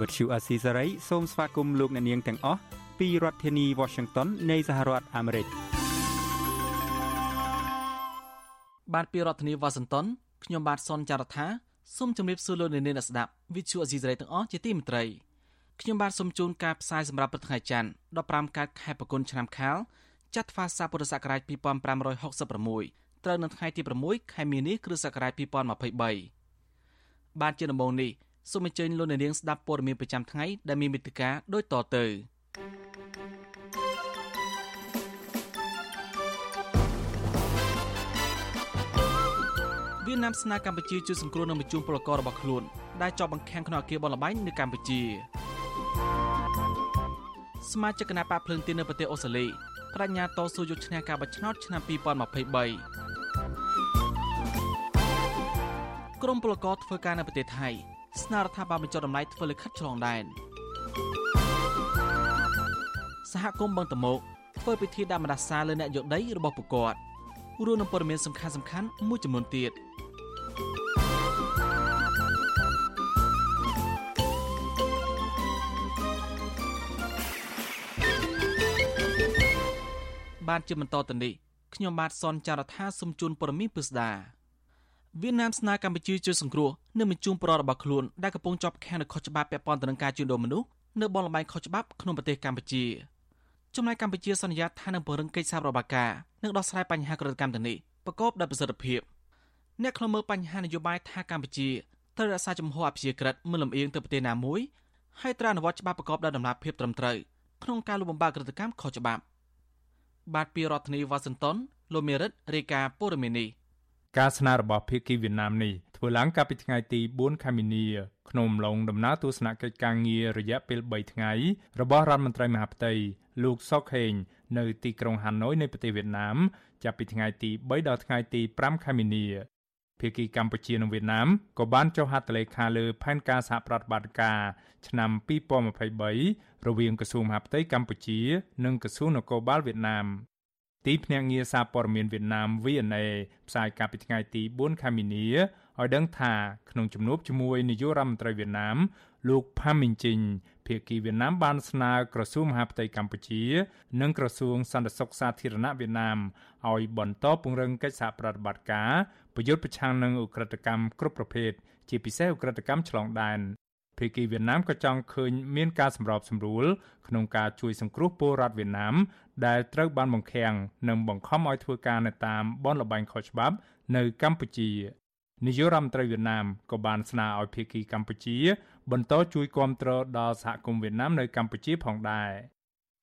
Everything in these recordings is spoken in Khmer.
វត្តឈូអាស៊ីសេរីសូមស្វាគមន៍លោកអ្នកនាងទាំងអស់ពីរដ្ឋធានី Washington នៃសហរដ្ឋអាមេរិកបាទពីរដ្ឋធានីវ៉ាស៊ីនតោនខ្ញុំបាទសនចាររថាសូមជម្រាបសួរលោកអ្នកនាងអ្នកស្ដាប់វិទ្យុអេស៊ីសរ៉ៃទាំងអស់ជាទីមេត្រីខ្ញុំបាទសូមជូនការផ្សាយសម្រាប់ព្រឹកថ្ងៃច័ន្ទ15កើតខែបគុណឆ្នាំខាលចត្វាស័កពុរសករាជ2566ត្រូវនៅថ្ងៃទី6ខែមីនាគ្រិស្តសករាជ2023បាទជាដំបូងនេះ សូមអញ្ជើញលោកអ្នកនាងស្ដាប់ព័ត៌មានប្រចាំថ្ងៃដែលមានមេត្តាដូចតទៅវៀតណាមស្នើកម្ពុជាជួយសង្គ្រោះនឹងបញ្ជូនពលកររបស់ខ្លួនដែលជាប់បង្ខាំងក្នុងអគារបនលបែងនៅកម្ពុជាសមាជិកគណៈបកភ្លើងទីនៅប្រទេសអូស្ត្រាលីបញ្ញាតស៊ូយកឈ្នះការបោះឆ្នោតឆ្នាំ2023ក្រមពលករធ្វើការនៅប្រទេសថៃ ស្នើរដ្ឋាភិបាលបញ្ចុះតម្លៃធ្វើលិខិតឆ្លងដែនសហគមន៍បឹងតមោកធ្វើពិធីដាក់មដាសាលើអ្នកយកដីរបស់ពួកគាត់រួមនឹងព័ត៌មានសំខាន់សំខាន់មួយចំនួនទៀតបានជាបន្តទៅនេះខ្ញុំបាទសនចាររថាសូមជូនព័ត៌មានពិស្ដា វៀតណាមស្នើកម្ពុជាជួយសង្គ្រោះនិងបញ្ជូនប្ររបស់ខ្លួនដែលកំពុងជាប់ឃាំងនៅខុសច្បាប់ពាក់ព័ន្ធទៅនឹងការជួញដូរមនុស្សនៅបនលបែងខុសច្បាប់ក្នុងប្រទេសកម្ពុជាចំណែកកម្ពុជាសន្យាថានឹងពង្រឹងកិច្ចសហប្រតិបត្តិការនិងដោះស្រាយបញ្ហាក្រកម្មទាំងនេះប្រកបដោយប្រសិទ្ធភាពអ្នកខ្លមើបញ្ហានយោបាយថាកម្ពុជាត្រូវរក្សាជំហរអព្យាក្រឹតមិនលំអៀងទៅប្រទេសណាមួយហើយត្រូវអនុវត្តច្បាប់ប្រកបដោយតម្លាភាពត្រឹមត្រូវក្នុងការលុបបំបាក់ក្រតកម្មខុសច្បាប់បាទពីរដ្ឋធានីវ៉ាស៊ីនតោនលោកមេរិតរាយការណ៍ព័ត៌មាននេះ ការស្នើរបស់ភាគីវៀតណាមនេះធ្វើឡើងកាលពីថ្ងៃទី4ខែមីនាក្នុងអំឡុងដំណើរទស្សនកិច្ចការងាររយៈពេល3ថ្ងៃរបស់រដ្ឋមន្ត្រីមហាផ្ទៃលោកសុកហេងនៅទីក្រុងហាណូយនៃប្រទេសវៀតណាម ចាប់ពីថ្ងៃទី3ដល់ថ្ងៃទី5ខែមីនាភាគីកម្ពុជានិងវៀតណាមក៏បានចុះហត្ថលេខាលើផែនការសហប្រតិបត្តិការឆ្នាំ2023រវាងក្រសួងមហាផ្ទៃកម្ពុជា និងក្រសួងនគរបាលវៀតណាម ទីភ្នាក់ងារសារព័ត៌មានវៀតណាម VNA ផ្សាយកាលពីថ្ងៃទី4ខែមីនាឲ្យដឹងថាក្នុងជំនួបជាមួយនាយករដ្ឋមន្ត្រីវៀតណាម លោកផាមីងជីងភាគីវៀតណាមបានស្នើក្រសួងមហាផ្ទៃកម្ពុជា និងក្រសួងសន្តិសុខសាធារណៈវៀតណាមឲ្យបន្តពង្រឹងកិច្ចសហប្រតិបត្តិការប្រយុទ្ធប្រឆាំងនឹងឧក្រិដ្ឋកម្មគ្រប់ប្រភេទជាពិសេសឧក្រិដ្ឋកម្មឆ្លងដែន ភាគីវៀតណាមក៏ចង់ឃើញមានការសម្របសម្រួលក្នុងការជួយសង្គ្រោះពលរដ្ឋវៀតណាមដែលត្រូវបានបង្ខាំងនិងបង្ខំឲ្យធ្វើការនៅតាមបនលបែងខុសច្បាប់នៅកម្ពុជានាយករដ្ឋមន្ត្រីវៀតណាមក៏បានស្នើឲ្យភាគីកម្ពុជា បន្តជួយគាំទ្រដល់សហគមន៍វៀតណាមនៅកម្ពុជាផងដែរ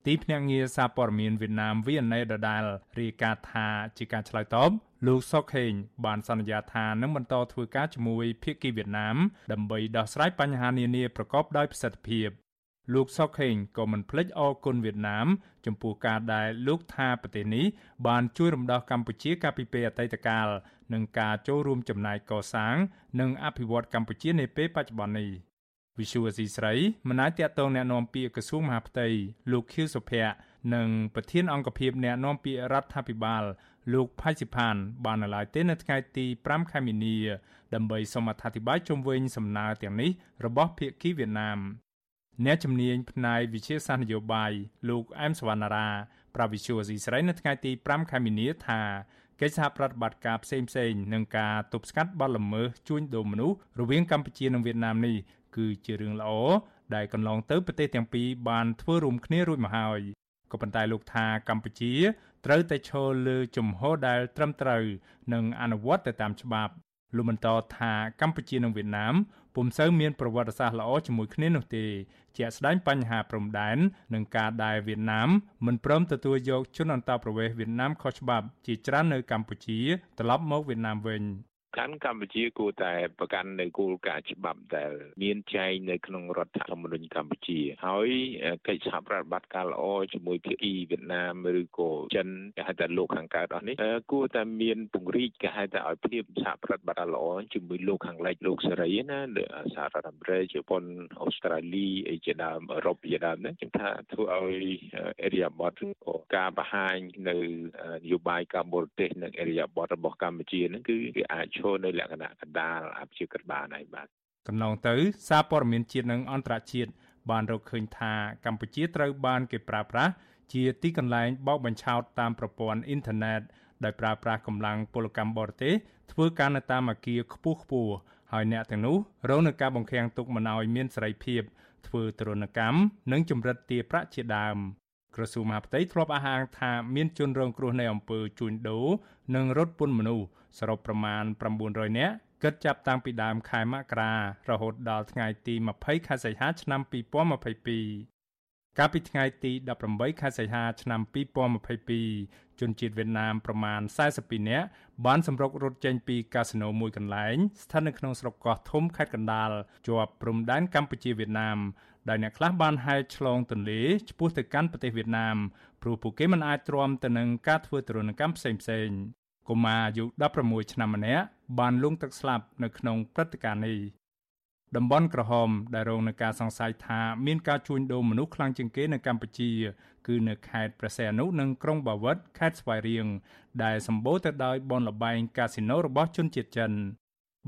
ទីភ្នាក់ងារសារព័ត៌មានវៀតណាម VNA ដដែលរាយការណ៍ថាជាការឆ្លើយតបលោកសុកហេងបានសន្យាថានឹងបន្តធ្វើការជាមួយភាគីវៀតណាមដើម្បីដោះស្រាយបញ្ហានានាប្រកបដោយប្រសិទ្ធភាពលោកសុកហេងក៏មិនភ្លេចអរគុណវៀតណាមចំពោះការដែលលោកថាប្រទេសនេះបានជួយរំដោះកម្ពុជាកាលពីពេលអតីតកាលនិងការចូលរួមចំណែកកសាងនិងអភិវឌ្ឍកម្ពុជានាពេលបច្ចុប្បន្ននេះវិសុវស៊ីស្រីមិនអាចតតងแนะនាំពាក្យក្រសួងមហាផ្ទៃលោកខៀវសុភ័ក្រនិងប្រធានអង្គភិបแนะនាំពាក្យរដ្ឋាភិបាល លោកផៃសិផាន បាននៅឡើយទេនៅថ្ងៃទី5ខែមីនា ដើម្បីសូមអធិប្បាយជុំវិញសំណើទាំងនេះរបស់ភាគីវៀតណាមអ្នកជំនាញផ្នែកវិជាសាស្ត្រនយោបាយលោកអែមសវណ្ណារាប្រាវិសុវស៊ីស្រីនៅថ្ងៃទី5ខែមីនាថាកិច្ចសហប្រតិបត្តិការផ្សេងផ្សេងនឹងការទប់ស្កាត់បទល្មើសជួញដូរមនុស្សរវាងកម្ពុជានិងវៀតណាមនេះគឺជារឿងល្អដែលកន្លងទៅប្រទេសទាំងពីរបានធ្វើរួមគ្នារួចមកហើយក៏ប៉ុន្តែលោកថាកម្ពុជា ត្រូវតែឈលលើជំហរដែលត្រឹមត្រូវនិងអនុវត្តទៅតាមច្បាប់លោកបន្តថាកម្ពុជានិងវៀតណាមពុំសូវមានប្រវត្តិសាស្ត្រល្អជាមួយគ្នានោះទេ ជាក់ស្ដែងបញ្ហាព្រំដែននិងការដែលវៀតណាមមិនព្រមទទួលយកជនអន្តោប្រវេសន៍វៀតណាមខុសច្បាប់ជាច្រើននៅកម្ពុជាត្រឡប់មកវៀតណាមវិញ ខាន់កម្ពុជាគួរតែប្រកាន់នៅគោលការណ៍ច្បាប់ដែលមានចែងនៅក្នុងរដ្ឋធម្មនុញ្ញកម្ពុជា ហើយកិច្ចសហប្រតិបត្តិការល្អជាមួយភាគីវៀតណាមឬក៏ចិនគេហៅថាលោកខាងកើតអស់នេះគួរតែមានពង្រីកគេហៅថាឲ្យភាពសហប្រតិបត្តិល្អជាមួយលោកខាងលិចលោកសេរីណាសហរដ្ឋអាមេរិកជប៉ុនអូស្ត្រាលីអីជាដើមអឺរ៉ុបជាដើមហ្នឹងខ្ញុំថាធ្វើឲ្យអេរីយ៉ាបតឬក៏ការបង្ហាញនៅនយោបាយការបរទេសនិងអេរីយ៉ាបតរបស់កម្ពុជាហ្នឹងគឺគេអាចឈរនៅលក្ខណៈកណ្ដាលអភិជាក្បានហើយបាទកន្លងទៅសារព័ត៌មានជាតិនិងអន្តរជាតិបានរកឃើញថាកម្ពុជាត្រូវបានគេប្រើប្រាស់ជាទីកន្លែងបោកបញ្ឆោតតាមប្រព័ន្ធអ៊ីនធឺណិតដោយប្រើប្រាស់កម្លាំងពលកម្មបរទេសធ្វើការនៅតាមអគារខ្ពស់ខ្ពស់ហើយអ្នកទាំងនោះរងនឹងការបង្ខាំងទុកមិនឲ្យមានសេរីភាពធ្វើទរណកម្មនិងចម្រិតទារប្រាក់ជាដើម ក្រសួងមហាផ្ទៃធ្លាប់អះអាងថាមានជនរងគ្រោះនៃអំពើជួញដូរនិងរត់ពន្ធមនុស្សសរុបប្រមាណ900នាក់គិតចាប់តាំងពីដើមខែមករារហូតដល់ថ្ងៃទី20ខែសីហាឆ្នាំ2022កាលពីថ្ងៃទី18ខែសីហាឆ្នាំ2022ជនជាតិវៀតណាមប្រមាណ42នាក់បានសម្រុករត់ចេញពីកាស៊ីណូមួយកន្លែងស្ថិតនៅក្នុងស្រុកកោះធំខេត្តកណ្ដាលជាប់ព្រំដែនកម្ពុជាវៀតណាម ដែលអ្នកខ្លះបានហែកឆ្លងទន្លេឆ្ពោះទៅកាន់ប្រទេសវៀតណាមព្រោះពួកគេមិនអាចទ្រាំទៅនឹងការធ្វើទរណកម្មផ្សេងៗកុមារអាយុ16ឆ្នាំម្នាក់បានលង់ទឹកស្លាប់នៅក្នុងព្រឹត្តិការណ៍នេះតំបន់ក្រហមដែលរងនឹងការសង្ស័យថាមានការជួញដូរមនុស្សខ្លាំងជាងគេនៅកម្ពុជា គឺនៅខេត្តព្រះសីហនុនិងក្រុងបាវិតខេត្តស្វាយរៀងដែលសម្បូរទៅដោយបនលបែងកាស៊ីណូរបស់ជនជាតិចិន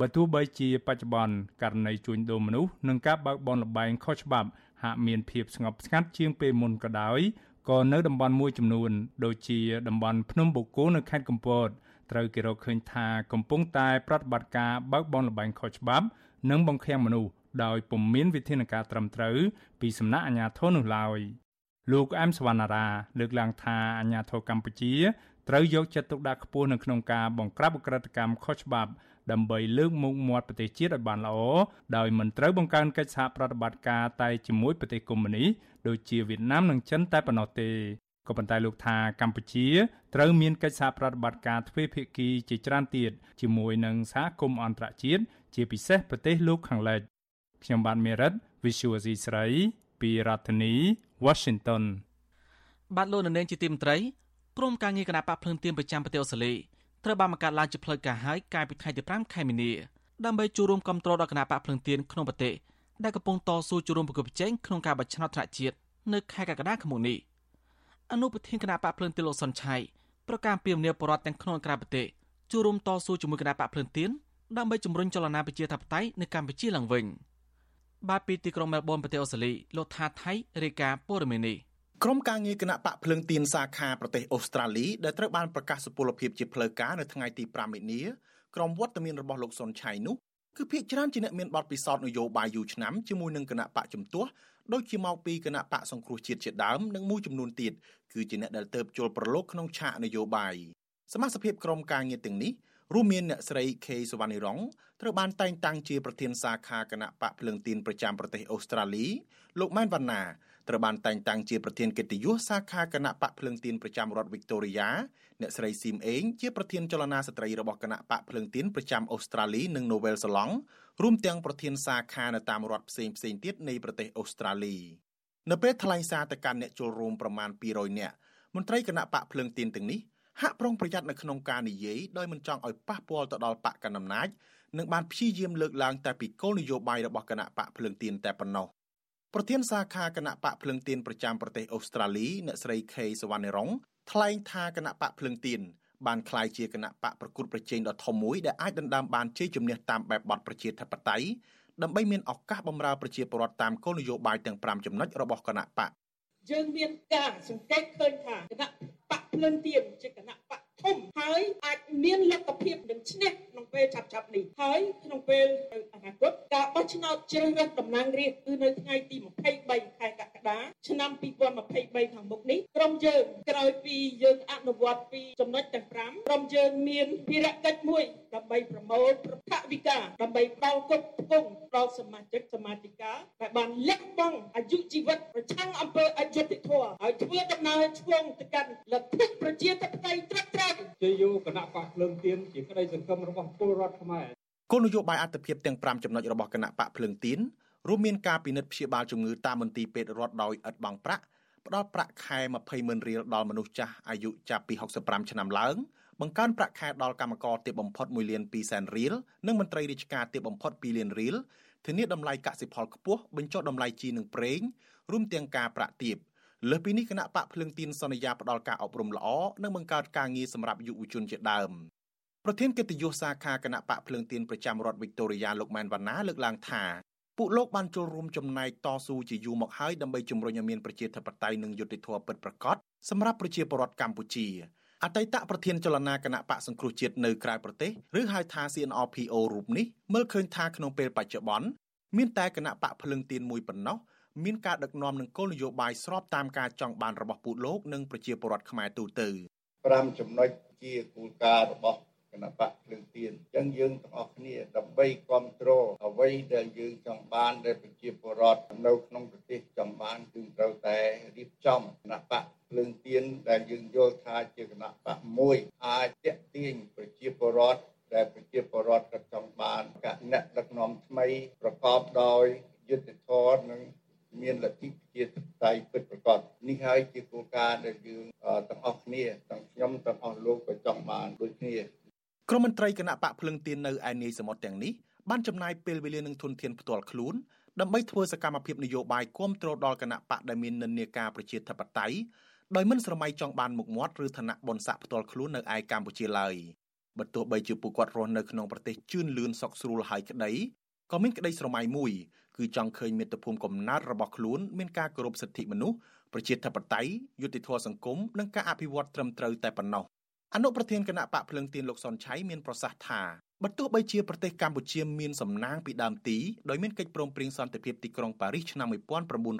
បើទោះបីជាបច្ចុប្បន្នករណីជួញដូរមនុស្សនិងការបើកបនលបែងខុសច្បាប់ហាក់មានភាពស្ងប់ស្ងាត់ជាងពេលមុនក៏ដោយក៏នៅតំបន់មួយចំនួន ដូចជាតំបន់ភ្នំបូកគោនៅខេត្តកំពតត្រូវគេរកឃើញថាកំពុងតែប្រតិបត្តិការបើកបនលបែងខុសច្បាប់ និងបង្ខាំងមនុស្សដោយពុំមានវិធានការត្រឹមត្រូវពីសំណាក់អាជ្ញាធរនោះឡើយលោកអែមសវណ្ណារាលើកឡើងថាអាជ្ញាធរកម្ពុជាត្រូវយកចិត្តទុកដាក់ខ្ពស់នៅក្នុងការបង្ក្រាបអក្រិតកម្មខុសច្បាប់ ដើម្បីលើកមុខមាត់ប្រទេសជាតិឲ្យបានល្អដោយមិនត្រូវបង្កើនកិច្ចសហប្រតិបត្តិការតែជាមួយប្រទេសកុម្មុយនីសដូចជាវៀតណាមនិងចិនតែប៉ុណ្ណោះទេក៏ប៉ុន្តែលោកថាកម្ពុជាត្រូវមានកិច្ចសហប្រតិបត្តិការទ្វេភាគីជាច្រើនទៀតជាមួយនឹងសហគមន៍អន្តរជាតិជាពិសេសប្រទេសលោកខាងលិចខ្ញុំបាទមេរិត Visual C ស្រីពីរដ្ឋធានី Washington បាទលោកនៅនាងជាទីមត្រីក្រុមការងារគណៈបកភ្លឹងទៀនប្រចាំប្រទេសអូស្ត្រាលី ត្រូវបានបង្កើតឡើងជាផ្លូវការហើយកាលពីថ្ងៃទី5ខែមីនាដើម្បីចូលរួមគ្រប់គ្រងដល់គណៈបកភ្លឹងទៀនក្នុងប្រទេសដែលកំពុងតស៊ូចូលរួមប្រកបប្រជែងក្នុងការបោះឆ្នោតថ្នាក់ជាតិនៅខែកក្កដាឆ្នាំនេះអនុប្រធានគណៈបកភ្លឹងទៀនលោកសុនឆៃប្រកាសពីមនីបរដ្ឋទាំងក្នុងក្រៅប្រទេសចូលរួមតស៊ូជាមួយគណៈបកភ្លឹងទៀនដើម្បីជំរុញចលនាប្រជាធិបតេយ្យនៅកម្ពុជាឡើងវិញបាទពីទីក្រុងមែលប៊នប្រទេសអូស្ត្រាលីលោកថាថៃរាយការណ៍ព័ត៌មាននេះ ក្រុមការងារគណៈបកភ្លើងទៀនសាខាប្រទេសអូស្ត្រាលីដែលត្រូវបានប្រកាសសុពលភាពជាផ្លូវការនៅថ្ងៃទី5មិនិនាក្រុមវត្តមានរបស់លោកសុនឆៃនោះគឺភាគច្រើនជាអ្នកមានបទពិសោធន៍នយោបាយយូរឆ្នាំជាមួយនឹងគណៈបកជំទាស់ដូចជាមកពីគណៈបកសង្គ្រោះជាតិជាដើមនិងមួយចំនួនទៀតគឺជាអ្នកដែលទៅជលប្រឡូកក្នុងឆាកនយោបាយសមាជិកក្រុមការងារទាំងនេះរួមមានអ្នកស្រីខេសវណ្ណីរងត្រូវបានតែងតាំងជាប្រធានសាខាគណៈបកភ្លើងទីនប្រចាំប្រទេសអូស្ត្រាលីលោកម៉ែនវណ្ណា ត្រូវបានតែងតាំងជាប្រធានកិត្តិយសសាខាគណៈបកភ្លើងទីនប្រចាំរដ្ឋវីកតូរីយ៉ាអ្នកស្រីស៊ីមអេងជាប្រធានចលនាស្ត្រីរបស់គណៈបកភ្លើងទីនប្រចាំអូស្ត្រាលីនិងនូវែលសាឡង់រួមទាំងប្រធានសាខានៅតាមរដ្ឋផ្សេងផ្សេងទៀតនៃប្រទេសអូស្ត្រាលីនៅពេលថ្លែងសារទៅកាន់អ្នកចូលរួមប្រមាណ200នាក់មន្ត្រីគណៈបកភ្លើងទីនទាំងនេះហាក់ប្រុងប្រយ័ត្ននៅក្នុងការនិយាយដោយមិនចង់ឲ្យប៉ះពាល់ទៅដល់បកកណ្ដាលអំណាចនិងបានព្យាយាមលើកឡើងតែពីគោលនយោបាយរបស់គណៈបកភ្លើងទៀនតែប៉ុណ្ណោះ ប្រធានសាខាគណៈបកភ្លើងទៀនប្រចាំប្រទេសអូស្ត្រាលីអ្នកស្រីខេសវណ្ណរងថ្លែងថាគណៈបកភ្លើងទៀនបានក្លាយជាគណៈបកប្រកួតប្រជែងដ៏ធំមួយដែលអាចដណ្ដើមបានជ័យជំនះតាមបែបបទប្រជាធិបតេយ្យដើម្បីមានឱកាសបម្រើប្រជាពលរដ្ឋតាមគោលនយោបាយទាំង5ចំណុចរបស់គណៈបកយើងមានការសង្កេតឃើញថាគណៈបកភ្លើងទៀនជាគណៈបកធំហើយអាចមានលទ្ធភាពនឹងឈ្នះក្នុងពេលឆាប់ឆាប់នេះហើយក្នុងពេលអនាគត ការបោះឆ្នោតជ្រើសរើសតំណាងរាស្ត្រគឺនៅថ្ងៃទី23ខែកក្កការឆ្នាំ2023ខាងមុខនេះក្រុមយើងក្រោយពីយើងអនុវត្តពីចំណុចទាំង5ក្រុមយើងមានភារកិច្ចមួយដើម្បីប្រមូលថវិកាដើម្បីផ្ដល់គ្រប់ផ្គង់ដល់សមាជិកសមាជិកាដែលបានលះបង់អាយុជីវិតប្រឆាំងអំពើអយុត្តិធម៌ហើយធ្វើដំណើរឆ្លងទៅកាន់លទ្ធិប្រជាធិបតេយ្យត្រឹមត្រូវជាយោគណៈបកភ្លើងទៀនជាក្តីសង្ឃឹមរបស់ពលរដ្ឋខ្មែរ គោលនយោបាយអត្តភាពទាំង5ចំណុចរបស់គណៈបកភ្លើងទៀនរួមមានការពិនិត្យព្យាបាលជំងឺតាមមន្ទីរពេទ្យរដ្ឋដោយឥតបង់ប្រាក់ផ្ដល់ប្រាក់ខែ20ម៉ឺនរៀលដល់មនុស្សចាស់អាយុចាប់ពី65ឆ្នាំឡើងបង្កើនប្រាក់ខែដល់កម្មករទាបបំផុត1លាន2សែនរៀលនិងមន្ត្រីរាជការទាបបំផុត2លានរៀលធានាតម្លៃកសិផលខ្ពស់បញ្ចុះតម្លៃជីនិងប្រេងរួមទាំងការប្រាក់ទាបលើសពីនេះគណៈបកភ្លើងទៀនសន្យាផ្ដល់ការអប់រំល្អនិងបង្កើតការងារសម្រាប់យុវជនជាដើម ប្រធានកិត្តិយសសាខាគណៈបកភ្លើងទៀនប្រចាំរដ្ឋវិកតូរីយ៉ាលោកម៉ែនវណ្ណាលើកឡើងថាពួកលោកបានចូលរួមចំណែកតស៊ូជាយូរមកហើយដើម្បីជំរុញឲ្យមានប្រជាធិបតេយ្យនិងយុត្តិធម៌ពិតប្រាកដសម្រាប់ប្រជាពលរដ្ឋកម្ពុជាអតីតប្រធានចលនាគណៈបកសង្គ្រោះជាតិនៅក្រៅប្រទេសឬហៅថា CNRPO រូបនេះមើលឃើញថាក្នុងពេលបច្ចុប្បន្នមានតែគណៈបកភ្លឹងទៀនមួយប៉ុណ្ណោះមានការដឹកនាំនឹងគោលនយោបាយស្របតាមការចង់បានរបស់ពួកលោកនិងប្រជាពលរដ្ឋខ្មែរទូទៅ5ចំណុចជាគោលការណ៍របស់ គណៈបកភ្លើងទៀនអញ្ចឹងយើងទាំងអស់គ្នាដើម្បីគ្រប់គ្រងអ្វីដែលយើងចង់បានដែលប្រជាពលរដ្ឋនៅក្នុងប្រទេសចង់បានគឺត្រូវតែរៀបចំគណៈបកភ្លើងទៀនដែលយើងយល់ថាជាគណៈបកមួយអាចតេទៀងប្រជាពលរដ្ឋដែលប្រជាពលរដ្ឋក៏ចង់បានគណៈដឹកនាំថ្មីប្រកបដោយយុត្តិធម៌និងមានលទ្ធិប្រជាធិបតេយ្យពិតប្រាកដនេះហើយជាគោលការណ៍ដែលយើងទាំងអស់គ្នាទាំងខ្ញុំទាំងអស់លោកក៏ចង់បានដូចគ្នា ក្រុមមន្ត្រីគណៈបកភ្លឹងទៀននៅឯនាយសមុទ្រទាំងនេះបានចំណាយពេលវេលានិងធនធានផ្ទាល់ខ្លួនដើម្បីធ្វើសកម្មភាពនយោបាយគ្រប់គ្រងដល់គណៈបកដែលមាននិន្នាការប្រជាធិបតេយ្យដោយមិនស្រមៃចង់បានមុខមាត់ឬឋានៈបនស័កផ្ទាល់ខ្លួននៅឯកម្ពុជាឡើយបើទោះបីជាពួកគាត់រស់នៅក្នុងប្រទេសជឿនលឿនសុខស្រួលហើយក្តីក៏មានក្តីស្រមៃមួយគឺចង់ឃើញមាតុភូមិកំណើតរបស់ខ្លួនមានការគោរពសិទ្ធិមនុស្សប្រជាធិបតេយ្យយុត្តិធម៌សង្គមនិងការអភិវឌ្ឍត្រឹមត្រូវតែប៉ុណ្ណោះ អនុប្រធានគណៈបកភ្លឹងទៀនលោកសុនឆៃមានប្រសាសន៍ថាបើទោះបីជាប្រទេសកម្ពុជាមានសំណាងពីដើមទីដោយមានកិច្ចព្រមព្រៀងសន្តិភាពទីក្រុងប៉ារីសឆ្នាំ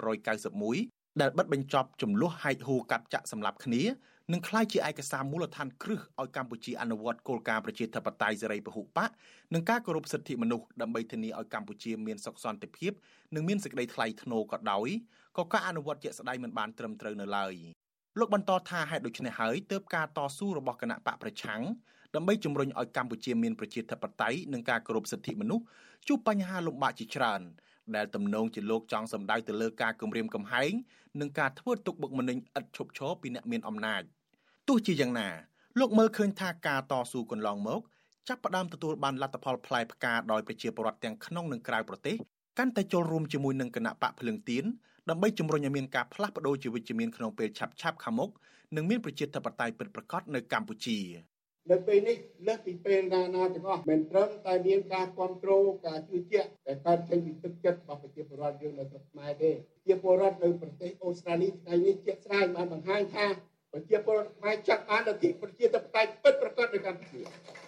1991ដែលបិទបញ្ចប់ចំនួនហែកហួរកាប់ចាក់សម្លាប់គ្នានឹងក្លាយជាឯកសារមូលដ្ឋានគ្រឹះឲ្យកម្ពុជាអនុវត្តគោលការណ៍ប្រជាធិបតេយ្យសេរីពហុបកនិងការគោរពសិទ្ធិមនុស្សដើម្បីធានាឲ្យកម្ពុជាមានសុខសន្តិភាពនិងមានសេចក្តីថ្លៃថ្នូរក៏ដោយក៏ការអនុវត្តជាក់ស្ដែងមិនបានត្រឹមត្រូវនៅឡើយ លោកបន្តថាហេតុដូច្នេះហើយទើបការតស៊ូរបស់គណៈបកប្រឆាំងដើម្បីជំរុញឲ្យកម្ពុជាមានប្រជាធិបតេយ្យនិងការគោរពសិទ្ធិមនុស្សជួបបញ្ហាលំបាកជាច្រើនដែលទំនងជាលោកចង់សម្ដៅទៅលើការគំរាមកំហែងនិងការធ្វើទុកបុកម្នេញឥតឈប់ឈរពីអ្នកមានអំណាចទោះជាយ៉ាងណា លោកមើលឃើញថាការតស៊ូកន្លងមកចាប់ផ្ដើមទទួលបានលទ្ធផលផ្លែផ្កាដោយប្រជាពលរដ្ឋទាំងក្នុងនិងក្រៅប្រទេសកាន់តែចូលរួមជាមួយនឹងគណៈបកភ្លឹងទៀន ដើម្បីជំរុញឲ្យមានការផ្លាស់ប្ដូរជាវិជ្ជមានក្នុងពេលឆាប់ឆាប់ខាងមុខនិងមានប្រជាធិបតេយ្យពិតប្រាកដនៅកម្ពុជានៅពេលនេះលើសពីពេលណាណាទាំងអស់មិនត្រឹមតែមានការគ្រប់គ្រងការជឿជាក់តែកើតចេញពីទឹកចិត្តរបស់ប្រជាពលរដ្ឋយើងនៅស្រុកខ្មែរទេប្រជាពលរដ្ឋនៅប្រទេសអូស្ត្រាលីថ្ងៃនេះជាក់ស្ដែងបានបង្ហាញថាប្រជាពលរដ្ឋខ្មែរចាត់បានលទ្ធិប្រជាធិបតេយ្យពិតប្រាកដនៅកម្ពុជា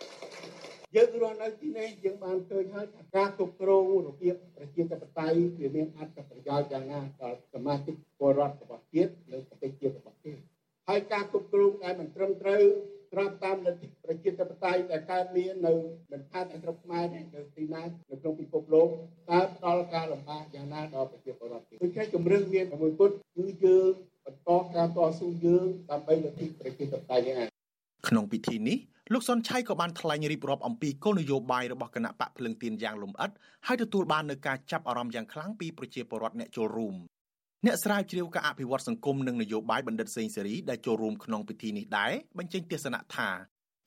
យើងរស់នៅទីនេះយើងបានឃើញហើយថាការគ្រប់គ្រងរបៀបប្រជាធិបតេយ្យវាមានអត្ថប្រយោជន៍យ៉ាងណាដល់សមាជិកពលរដ្ឋរបស់ជាតិនិងប្រទេសជាតិរបស់ជាតិហើយការគ្រប់គ្រងដែលមិនត្រឹមត្រូវស្របតាមលទ្ធិប្រជាធិបតេយ្យដែលកើតមាននៅមិនថាតែស្រុកខ្មែរទេនៅទីណានៅក្នុងពិភពលោកតើផ្ដល់ការលំបាកយ៉ាងណាដល់ប្រជាពលរដ្ឋដូច្នេះជំរឿនមានមួយពុតគឺយើងបន្តការតស៊ូយើងដើម្បីលទ្ធិប្រជាធិបតេយ្យនេះក្នុងពិធីនេះ លោកសុនឆៃក៏បានថ្លែងរៀបរាប់អំពីគោលនយោបាយរបស់គណៈបកភ្លឹងទៀនយ៉ាងលម្អិតហើយទទួលបាននូវការចាប់អារម្មណ៍យ៉ាងខ្លាំងពីប្រជាពលរដ្ឋអ្នកចូលរួមអ្នកស្រាវជ្រាវការអភិវឌ្ឍសង្គមនិងនយោបាយបណ្ឌិតសេងសេរីដែលចូលរួមក្នុងពិធីនេះដែរបញ្ចេញទស្សនៈថា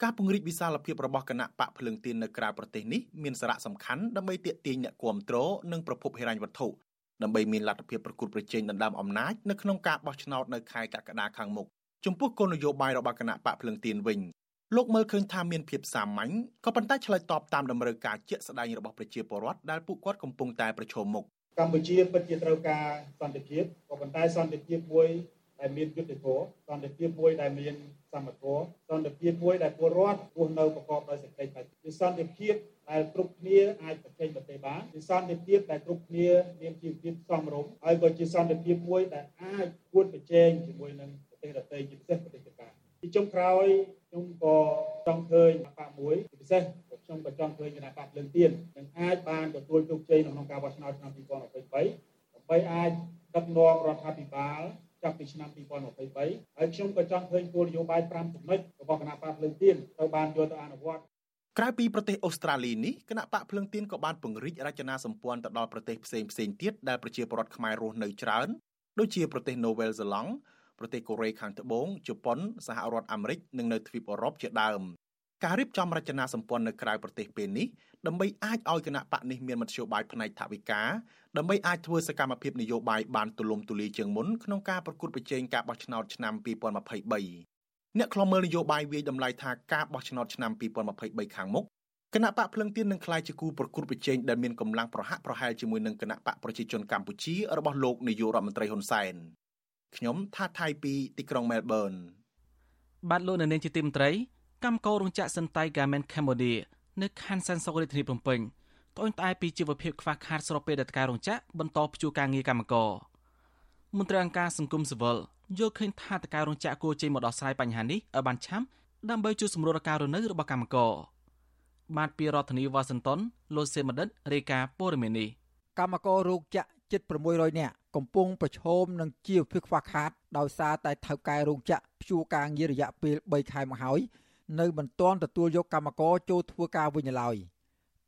ការពង្រីកវិសាលភាពរបស់គណៈបកភ្លឹងទៀននៅក្រៅប្រទេសនេះមានសារៈសំខាន់ដើម្បីទាក់ទាញអ្នកគាំទ្រនិងប្រភពហិរញ្ញវត្ថុដើម្បីមានលទ្ធភាពប្រកួតប្រជែងដណ្ដើមអំណាចនៅក្នុងការបោះឆ្នោតនៅខែកក្កដាខាងមុខចំពោះគោលនយោបាយរបស់គណៈបកភ្លឹងទៀនវិញ លោកមើលឃើញថាមានភាពសាមញ្ញក៏ប៉ុន្តែឆ្លើយតបតាមតម្រូវការជាក់ស្ដែងរបស់ប្រជាពលរដ្ឋដែលពួកគាត់កំពុងតែប្រឈមមុខកម្ពុជាពិតជាត្រូវការសន្តិភាពក៏ប៉ុន្តែសន្តិភាពមួយដដែលមានយុត្តិធម៌សន្តិភាពមួយដែលមានសមធម៌សន្តិភាពមួយដែលពលរដ្ឋរស់នៅប្រកបដោយសេចក្តីបរិសុទ្ធជាសន្តិភាពដែលគ្រប់គ្នាអាចប្រជែងប្រទេសបានជាសន្តិភាពដែលគ្រប់គ្នាមានជីវភាពសមរម្យហើយក៏ជាសន្តិភាពមួយដែលអាចគួតប្រជែងជាមួយនឹងប្រទេសដទៃជាពិសេសប្រទេសជប៉ុន ទីចុងក្រោយខ្ញុំក៏ចង់ឃើញបកមួយជាពិសេសខ្ញុំក៏ចង់ឃើញគណៈបកភ្លើងទៀននឹងអាចបានទទួលជោគជ័យក្នុងការបោះឆ្នោតឆ្នាំ2023ដើម្បីអាចដឹកនាំរដ្ឋាភិបាលចាប់ពីឆ្នាំ2023ហើយខ្ញុំក៏ចង់ឃើញគោលនយោបាយ5ចំណុចរបស់គណៈបកភ្លើងទៀនត្រូវបានយកទៅអនុវត្តក្រៅពីប្រទេសអូស្ត្រាលីនេះគណៈបកភ្លឹងទៀនក៏បានពង្រីករចនាសម្ព័ន្ធទៅដល់ប្រទេសផ្សេងផ្សេងទៀតដែលប្រជាពលរដ្ឋខ្មែររស់នៅច្រើនដូចជាប្រទេសនូវែលសេឡង់ ប្រទេសកូរ៉េខាងត្បូងជប៉ុនសហរដ្ឋអាមេរិកនិងនៅទ្វីបអឺរ៉ុបជាដើមការរៀបចំរចនាសម្ព័ន្ធនៅក្រៅប្រទេសពេលនេះដើម្បីអាចឲ្យគណៈបកនេះមានមធ្យោបាយផ្នែកថវិកាដើម្បីអាចធ្វើសកម្មភាពនយោបាយបានទូលំទូលាយជាងមុនក្នុងការប្រកួតប្រជែងការបោះឆ្នោតឆ្នាំ2023អ្នកខ្លំមើលនយោបាយវាយតម្លៃថាការបោះឆ្នោតឆ្នាំ2023ខាងមុខគណៈបកភ្លឹងទៀននឹងក្លាយជាគូប្រកួតប្រជែងដែលមានកម្លាំងប្រហាក់ប្រហែលជាមួយនឹងគណៈបកប្រជាជនកម្ពុជារបស់លោកនាយករដ្ឋមន្ត្រីហ៊ុនសែន ខ្ញុំថាថៃពីទីក្រុងមែលប៊នបាទលោកនៅនាងជាទីមន្ត្រីកម្មកររោងចក្រសិនតៃ Garment Cambodia នៅខណ្ឌសានសុករាជធានីភ្នំពេញត្អូញត្អែពីជីវភាពខ្វះខាតស្របពេលដែលការរោងចក្របន្តព្យួរការងារកម្មករមន្ត្រីអង្គការសង្គមស៊ីវិលយល់ឃើញថាតការរោងចក្រគួរចេញមកដោះស្រាយបញ្ហានេះឲ្យបានឆាប់ដើម្បីជួយសម្រួលដល់ការរស់នៅរបស់កម្មករបានពីរដ្ឋធានីវ៉ាស៊ីនតោនលោកសេមដិតរាយការណ៍ព័ត៌មាននេះកម្មកររោងចក្រ ជិត600នាក់កំពុងប្រឈមនឹងជីវភាពខ្វះខាតដោយសារតែថៅកែរោងចក្រព្យួរការងាររយៈពេល3ខែមកហើយនៅមិនទាន់ទទួលយកកម្មករចូលធ្វើការវិញឡើយ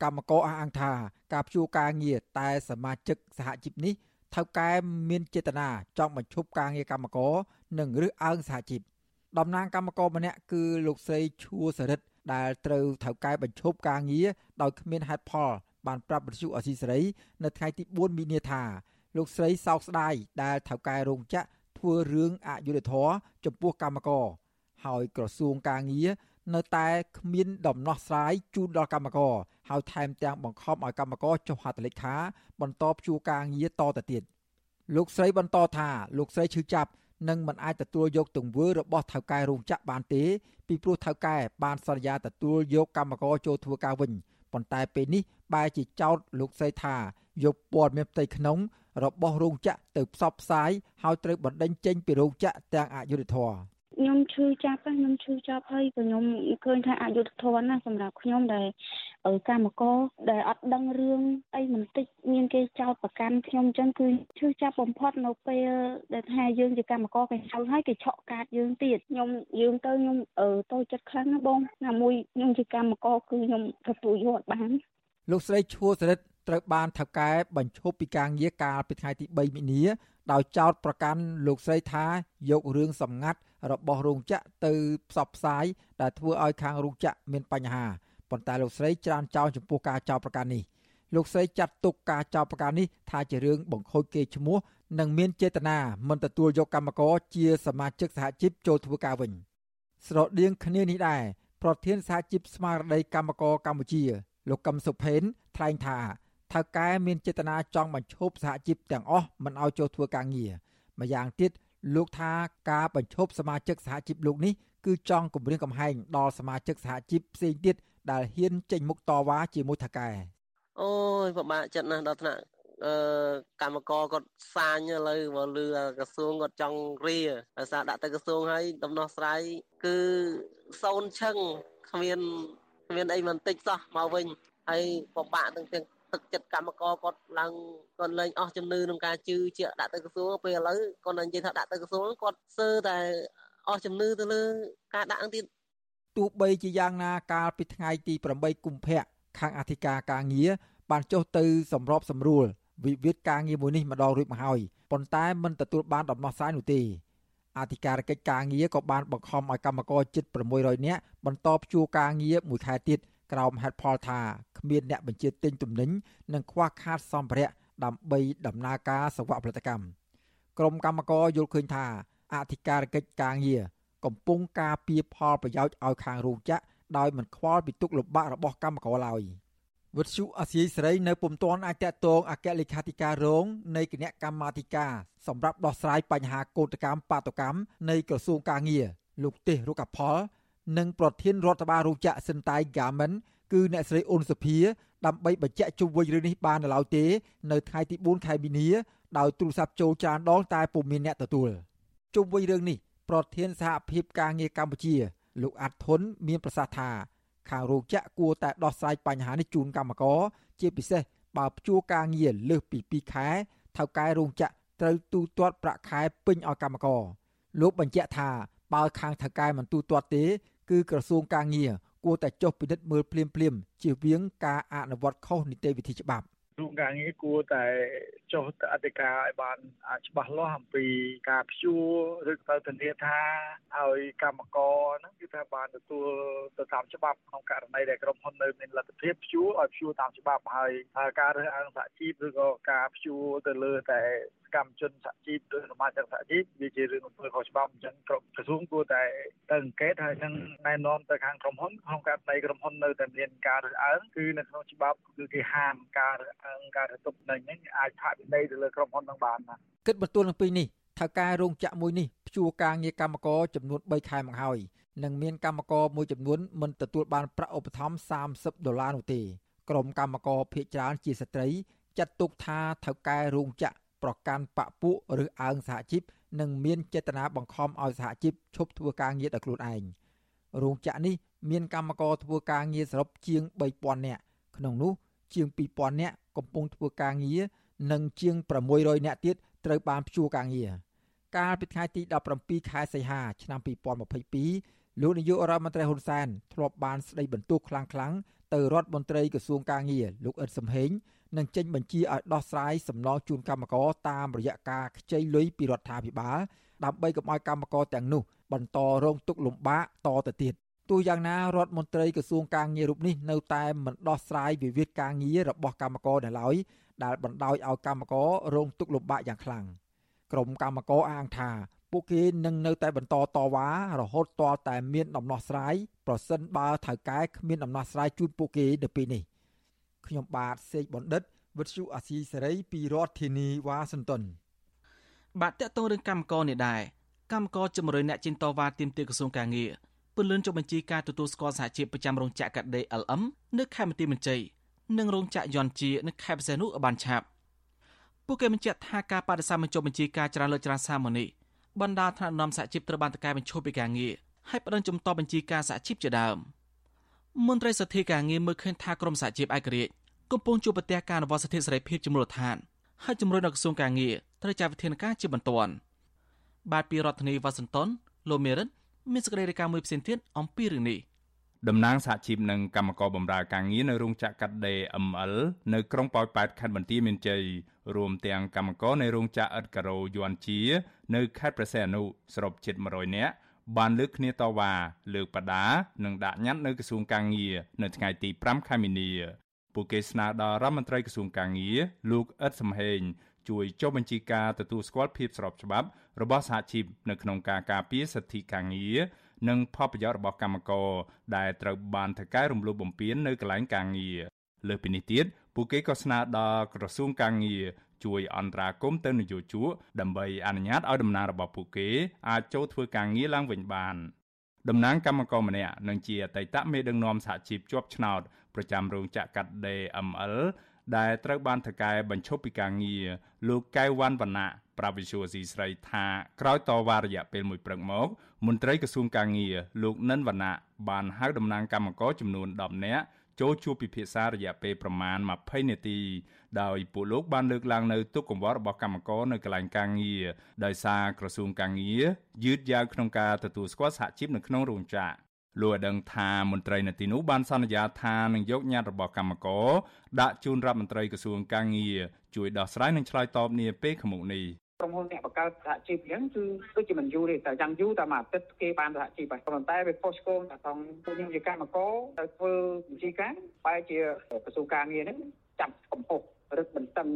កម្មករអះអាងថាការព្យួរការងារតែសមាជិកសហជីពនេះថៅកែមានចេតនាចង់បញ្ឈប់ការងារកម្មករនិងរើសអើងសហជីពតំណាងកម្មករម្នាក់គឺលោកស្រីឈួរសរិទ្ធដែលត្រូវថៅកែបញ្ឈប់ការងារដោយគ្មានហេតុផល បានប្រាប់វិទ្យុអសីសេរីនៅថ្ងៃទី4មីនាថាលោកស្រីសោកស្ដាយដែលថៅកែរោងចក្រធ្វើរឿងអយុត្តិធម៌ចំពោះកម្មករហើយក្រសួងការងារនៅតែគ្មានដំណោះស្រាយជូនដល់កម្មករហើយថែមទាំងបង្ខំឲ្យកម្មករចុះហត្ថលេខាបន្តព្យួរការងារតទៅទៀតលោកស្រីបន្តថាលោកស្រីឈឺចាប់នឹងមិនអាចទទួលយកទង្វើរបស់ថៅកែរោងចក្របានទេពីព្រោះថៅកែបានសន្យាទទួលយកកម្មករចូលធ្វើការវិញ ប៉ុន្តែពេលនេះបែរជាចោទលោកស្រីថាយកព័ត៌មានផ្ទៃក្នុងរបស់រោងចក្រទៅផ្សព្វផ្សាយហើយត្រូវបណ្តេញចេញពីរោងចក្រទាំងអយុធធរ ខ្ញុំឈឺចាប់ខ្ញុំឈឺចាប់ហើយក៏ខ្ញុំឃើញថាអយុធធនណាសម្រាប់ខ្ញុំដែលកម្មករដែលអត់ដឹងរឿងអីបន្តិចមានគេចោទប្រកាន់ខ្ញុំអញ្ចឹងគឺឈឺចាប់បំផុតនៅពេលដែលថាយើងជាកម្មករគេហៅហើយគេឆក់កាតយើងទៀតខ្ញុំយើងទៅខ្ញុំអឺតូចចិត្តខ្លាំងណាបងណាមួយខ្ញុំជាកម្មករគឺខ្ញុំទទួលយកអត់បានលោកស្រីឈួរសរិទ្ធ ត្រូវបានថៅកែបញ្ឈប់ពីការងារកាលពីថ្ងៃទី3មីនាដោយចោទប្រកាន់លោកស្រីថាយករឿងសម្ងាត់របស់រោងចក្រទៅផ្សព្វផ្សាយដែលធ្វើឲ្យខាងរោងចក្រមានបញ្ហាប៉ុន្តែលោកស្រីច្រានចោលចំពោះការចោទប្រកាន់នេះលោកស្រីចាត់ទុកការចោទប្រកាន់នេះថាជារឿងបង្ខូចគេឈ្មោះនិងមានចេតនាមិនទទួលយកកម្មករជាសមាជិកសហជីពចូលធ្វើការវិញស្រដៀងគ្នានេះដែរប្រធានសហជីពស្មារតីកម្មករកម្ពុជា លោកកឹមសុផេនថ្លែងថា ថៅកែមានចេតនាចង់បញ្ឈប់សហជីពទាំងអស់មិនឲ្យចូលធ្វើការងារម្យ៉ាងទៀតលោកថាការបញ្ឈប់សមាជិកសហជីពលោកនេះគឺចង់គម្រាមកំហែងដល់សមាជិកសហជីពផ្សេងទៀតដែលហ៊ានចេញមុខតវ៉ាជាមួយថៅកែអូយពិបាកចិត្តណាស់ដល់ថ្នាក់អឺកម្មករគាត់សាញឥឡូវមកលឺក្រសួងគាត់ចង់រៀដោយសារដាក់ទៅក្រសួងហើយដំណោះស្រាយគឺសូនឈឹងគ្មានគ្មានអីបន្តិចសោះមកវិញហើយពិបាកទាំងទាំង ទឹកចិត្តកម្មករគាត់ឡើងគាត់លែងអស់ជំនឿក្នុងការជឿជាក់ដាក់ទៅក្រសួងពេលឥឡូវគាត់និយាយថាដាក់ទៅក្រសួងគាត់សើតែអស់ជំនឿទៅលើការដាក់ទៀតទោះបីជាយ៉ាងណាកាលពីថ្ងៃទី8កុម្ភៈខាងអធិការការងារបានចុះទៅសម្របសម្រួលវិវាទការងារមួយនេះម្ដងរួចមកហើយប៉ុន្តែមិនទទួលបានដំណោះស្រាយនោះទេអធិការកិច្ចការងារក៏បានបង្ខំឲ្យកម្មករជិត600នាក់បន្តព្យួរការងារមួយខែទៀត ក្រោមហេតុផលថាគ្មានអ្នកបញ្ជាទិញទំនិញនិងខ្វះខាតសម្ភារៈដើម្បីដំណើរការសង្វាក់ផលិតកម្មក្រុមកម្មករយល់ឃើញថាអធិការកិច្ចការងារកំពុងការពារផលប្រយោជន៍ឲ្យខាងរោងចក្រដោយមិនខ្វល់ពីទុកលំបាករបស់កម្មករឡើយវិទ្យុអាស៊ីសេរីនៅពុំទាន់អាចតតងអគ្គលេខាធិការរងនៃគណៈកម្មាធិការសម្រាប់ដោះស្រាយបញ្ហាកោតកម្មបាតុកម្មនៃក្រសួងកាងារលោកទេសរុកផល និងប្រធានរដ្ឋបាលរោងចក្រសិនតៃ Garment គឺអ្នកស្រីអ៊ុនសុភាដើម្បីបញ្ជាក់ជុំវិញរឿងនេះបាននៅឡើយទេ នៅថ្ងៃទី4ខែមីនាដោយទូរស័ព្ទចូលចានដងតែពុំមានអ្នកទទួលជុំវិញរឿងនេះប្រធានសហភាពការងារកម្ពុជា លោកអាត់ធុនមានប្រសាសន៍ថាខាងរោងចក្រគួរតែដោះស្រាយបញ្ហានេះជូនកម្មករជាពិសេសបើព្យួរការងារលើសពី2ខែថៅកែរោងចក្រត្រូវទូទាត់ប្រាក់ខែពេញឲ្យកម្មករលោកបញ្ជាក់ថាបើខាងថៅកែមិនទូទាត់ទេ គឺក្រសួងការងារគួរតែចុះពិនិត្យមើលភ្លាមភ្លាមជៀសវាងការអនុវត្តខុសនីតិវិធីច្បាប់រូបការងារគួរតែចុះទៅអធិការឲ្យបានច្បាស់លាស់អំពីការព្យួរឬទៅធានាថាឲ្យកម្មករហ្នឹងគឺថាបានទទួលទៅតាមច្បាប់ក្នុងករណីដែលក្រុមហ៊ុននៅមានលទ្ធភាពព្យួរឲ្យព្យួរតាមច្បាប់ហើយការរើសអើងសហជីពឬក៏ការព្យួរទៅលើតែ កម្មជនសហជីពឬសមាជិកសហជីពវាជារឿងធ្វើខុសច្បាប់អញ្ចឹងក្រសួងគួរតែទៅអង្កេតហើយនឹងណែនាំទៅខាងក្រុមហ៊ុនក្នុងករណីក្រុមហ៊ុននៅតែមានការរើសអើងគឺនៅក្នុងច្បាប់គឺគេហាមការរើសអើងការរទុកនឹងហ្នឹងអាចផាកពិន័យទៅលើក្រុមហ៊ុននឹងបានណាគិតបន្ទួលនឹងពីនេះថៅកែរោងចក្រមួយនេះព្យួរការងារកម្មករចំនួន3ខែមកហើយនិងមានកម្មករមួយចំនួនមិនទទួលបានប្រាក់ឧបត្ថម្ភ30ដុល្លារនោះទេក្រុមកម្មករភៀកច្រើនជាស្ត្រីចាត់ទុកថាថៅកែរោងចក្រ ប្រកាន់បពពួកឬអើងសហជីពនិងមានចេតនាបង្ខំឲ្យសហជីពឈប់ធ្វើការងារដោយខ្លួនឯងរោងចក្រនេះមានកម្មករធ្វើការងារសរុបជាង3000នាក់ក្នុងនោះជាង2000នាក់កំពុងធ្វើការងារនិងជាង600នាក់ទៀតត្រូវបានព្យួរការងារកាលពីថ្ងៃទី17ខែសីហាឆ្នាំ2022លោកនាយករដ្ឋមន្ត្រីហ៊ុនសែនធ្លាប់បានស្ដីបន្ទោសខ្លាំងៗ ទៅរដ្ឋមន្ត្រីក្រសួងការងារលោកអ៊ិតសំហេងនិងចេញបញ្ជាឲ្យដោះស្រាយសំណងជូនកម្មករតាមរយៈការខ្ចីលុយពីរដ្ឋាភិបាលដើម្បីកុំឲ្យកម្មករទាំងនោះបន្តរងទុក្ខលំបាកតទៅទៀតទោះយ៉ាងណារដ្ឋមន្ត្រីក្រសួងការងាររូបនេះនៅតែមិនដោះស្រាយវិវាទការងាររបស់កម្មករនៅឡើយដែលបណ្ដោយឲ្យកម្មកររងទុក្ខលំបាកយ៉ាងខ្លាំងក្រុមកម្មករអាងថាពួកគេនឹងនៅតែបន្តតវ៉ារហូតទាល់តែមានដំណោះស្រាយប្រសិនបើថៅកែគ្មានដំណោះស្រាយជូនពួកគេនៅពេលនេះខ្ញុំបាទសេកបណ្ឌិតវិទ្យុអាស៊ីសេរីពីរដ្ឋធានីវ៉ាស៊ីនតោនបាទតកតងរឿងកម្មករនេះដែរកម្មករជំរុញអ្នកជិនតវ៉ាទាមទារក្រសួងការងារពន្លឿនចុះបញ្ជីការទទួលស្គាល់សហជីពប្រចាំរោងចក្រកាដេ LM នៅខេមរទីមន្ជ័យនិងរោងចក្រយន្តជានៅខេមសែនុបានឆាប់ពួកគេបញ្ជាក់ថាការបដិសេធបញ្ចុះបញ្ជីការច្រើនលើកច្រើនសារមកនេះ បណ្ដាថ្នាក់នាំសហជីពត្រូវបានតកែបញ្ឈប់ពីការងារហើយបដិញ្ញជំតបញ្ជីការសហជីពជាដើមមន្ត្រីសទ្ធាការងារមើលឃើញថាក្រមសហជីពឯករាជ្យកំពុងជួបប្រទះការអនុវត្តសិទ្ធិសេរីភាពជាមូលដ្ឋានហើយជំរុញដល់ក្រសួងការងារត្រូវចាត់វិធានការជាបន្ទាន់បាទពីរដ្ឋធានីវ៉ាស៊ីនតោនលោកមេរិតមានសេចក្តីរាយការណ៍មួយផ្សេងទៀតអំពីរឿងនេះ តំណាងសហជីពនិងកម្មករបម្រើការងារនៅរោងចក្រកាត់ដេរ ML នៅក្រុងប៉ោយប៉ែតខេត្តបន្ទាយមានជ័យរួមទាំងកម្មករในរោងចក្រឥតការ៉ូយន់ជា នៅខេត្តព្រះសីហនុសរុបជិត100នាក់បានលើកគ្នាតវ៉ាលើកបដានិងដាក់ញត្តិនៅក្រសួងការងារនៅថ្ងៃទី5ខែមីនាពួកគេស្នើដល់រដ្ឋមន្ត្រីក្រសួងការងារលោកអ៊ិតសំហេងជួយចុះបញ្ជីការទទួលស្គាល់ភាពស្របច្បាប់របស់សហជីពនៅក្នុងការការពារសិទ្ធិការងារ និងផលប្រយោជន៍របស់កម្មករដែលត្រូវបានថៅកែរំលោភបំពាននៅកន្លែងការងារលើសពីនេះទៀតពួកគេក៏ស្នើដល់ក្រសួងការងារជួយអន្តរាគមន៍ទៅនយោជកដើម្បីអនុញ្ញាតឲ្យតំណាងរបស់ពួកគេអាចចូលធ្វើការងារឡើងវិញបានតំណាងកម្មករម្នាក់នឹងជាអតីតមេដឹកនាំសហជីពជាប់ឆ្នោតប្រចាំរោងចក្រកាត់ដេរ ML ដែលត្រូវបានថកែបញ្ឈប់ពីការងារលោកកែវវ៉ាន់វណ្ណៈប្រាវិសុយស៊ីស្រីថាក្រោយតវ៉ារយៈពេលមួយព្រឹកមកមន្ត្រីក្រសួងការងារលោកនិនវណ្ណៈបានហៅតំណាងកម្មករចំនួន10នាក់ចូលជួបពិភាក្សារយៈពេលប្រមាណ20នាទីដោយពួកលោកបានលើកឡើងនៅទុកកង្វល់របស់កម្មករនៅកន្លែងការងារដោយសារក្រសួងការងារយឺតយ៉ាវក្នុងការទទួលស្គាល់សហជីពនៅក្នុងរោងចក្រ លោកឲ្យដឹងថាមន្ត្រីនៅទីនោះបានសន្យាថានឹងយកញត្តិរបស់កម្មករដាក់ជូនរដ្ឋមន្ត្រីក្រសួងកាងារជួយដោះស្រាយនិងឆ្លើយតបនាពេលខាងមុខនេះក្រុមហ៊ុនអ្នកបង្កើតសហជីពអញ្ចឹងគឺដូចជាមិនយូរទេតែយ៉ាងយូរតែមួយអាទិត្យគេបានសហជីពហើយប៉ុន្តែវាផុសឆ្គងតែក្នុងពួកខ្ញុំជាកម្មករទៅធ្វើវិជាការបែរជាក្រសួងការងារហ្នឹងចាប់កំហុសរឹតបន្តឹង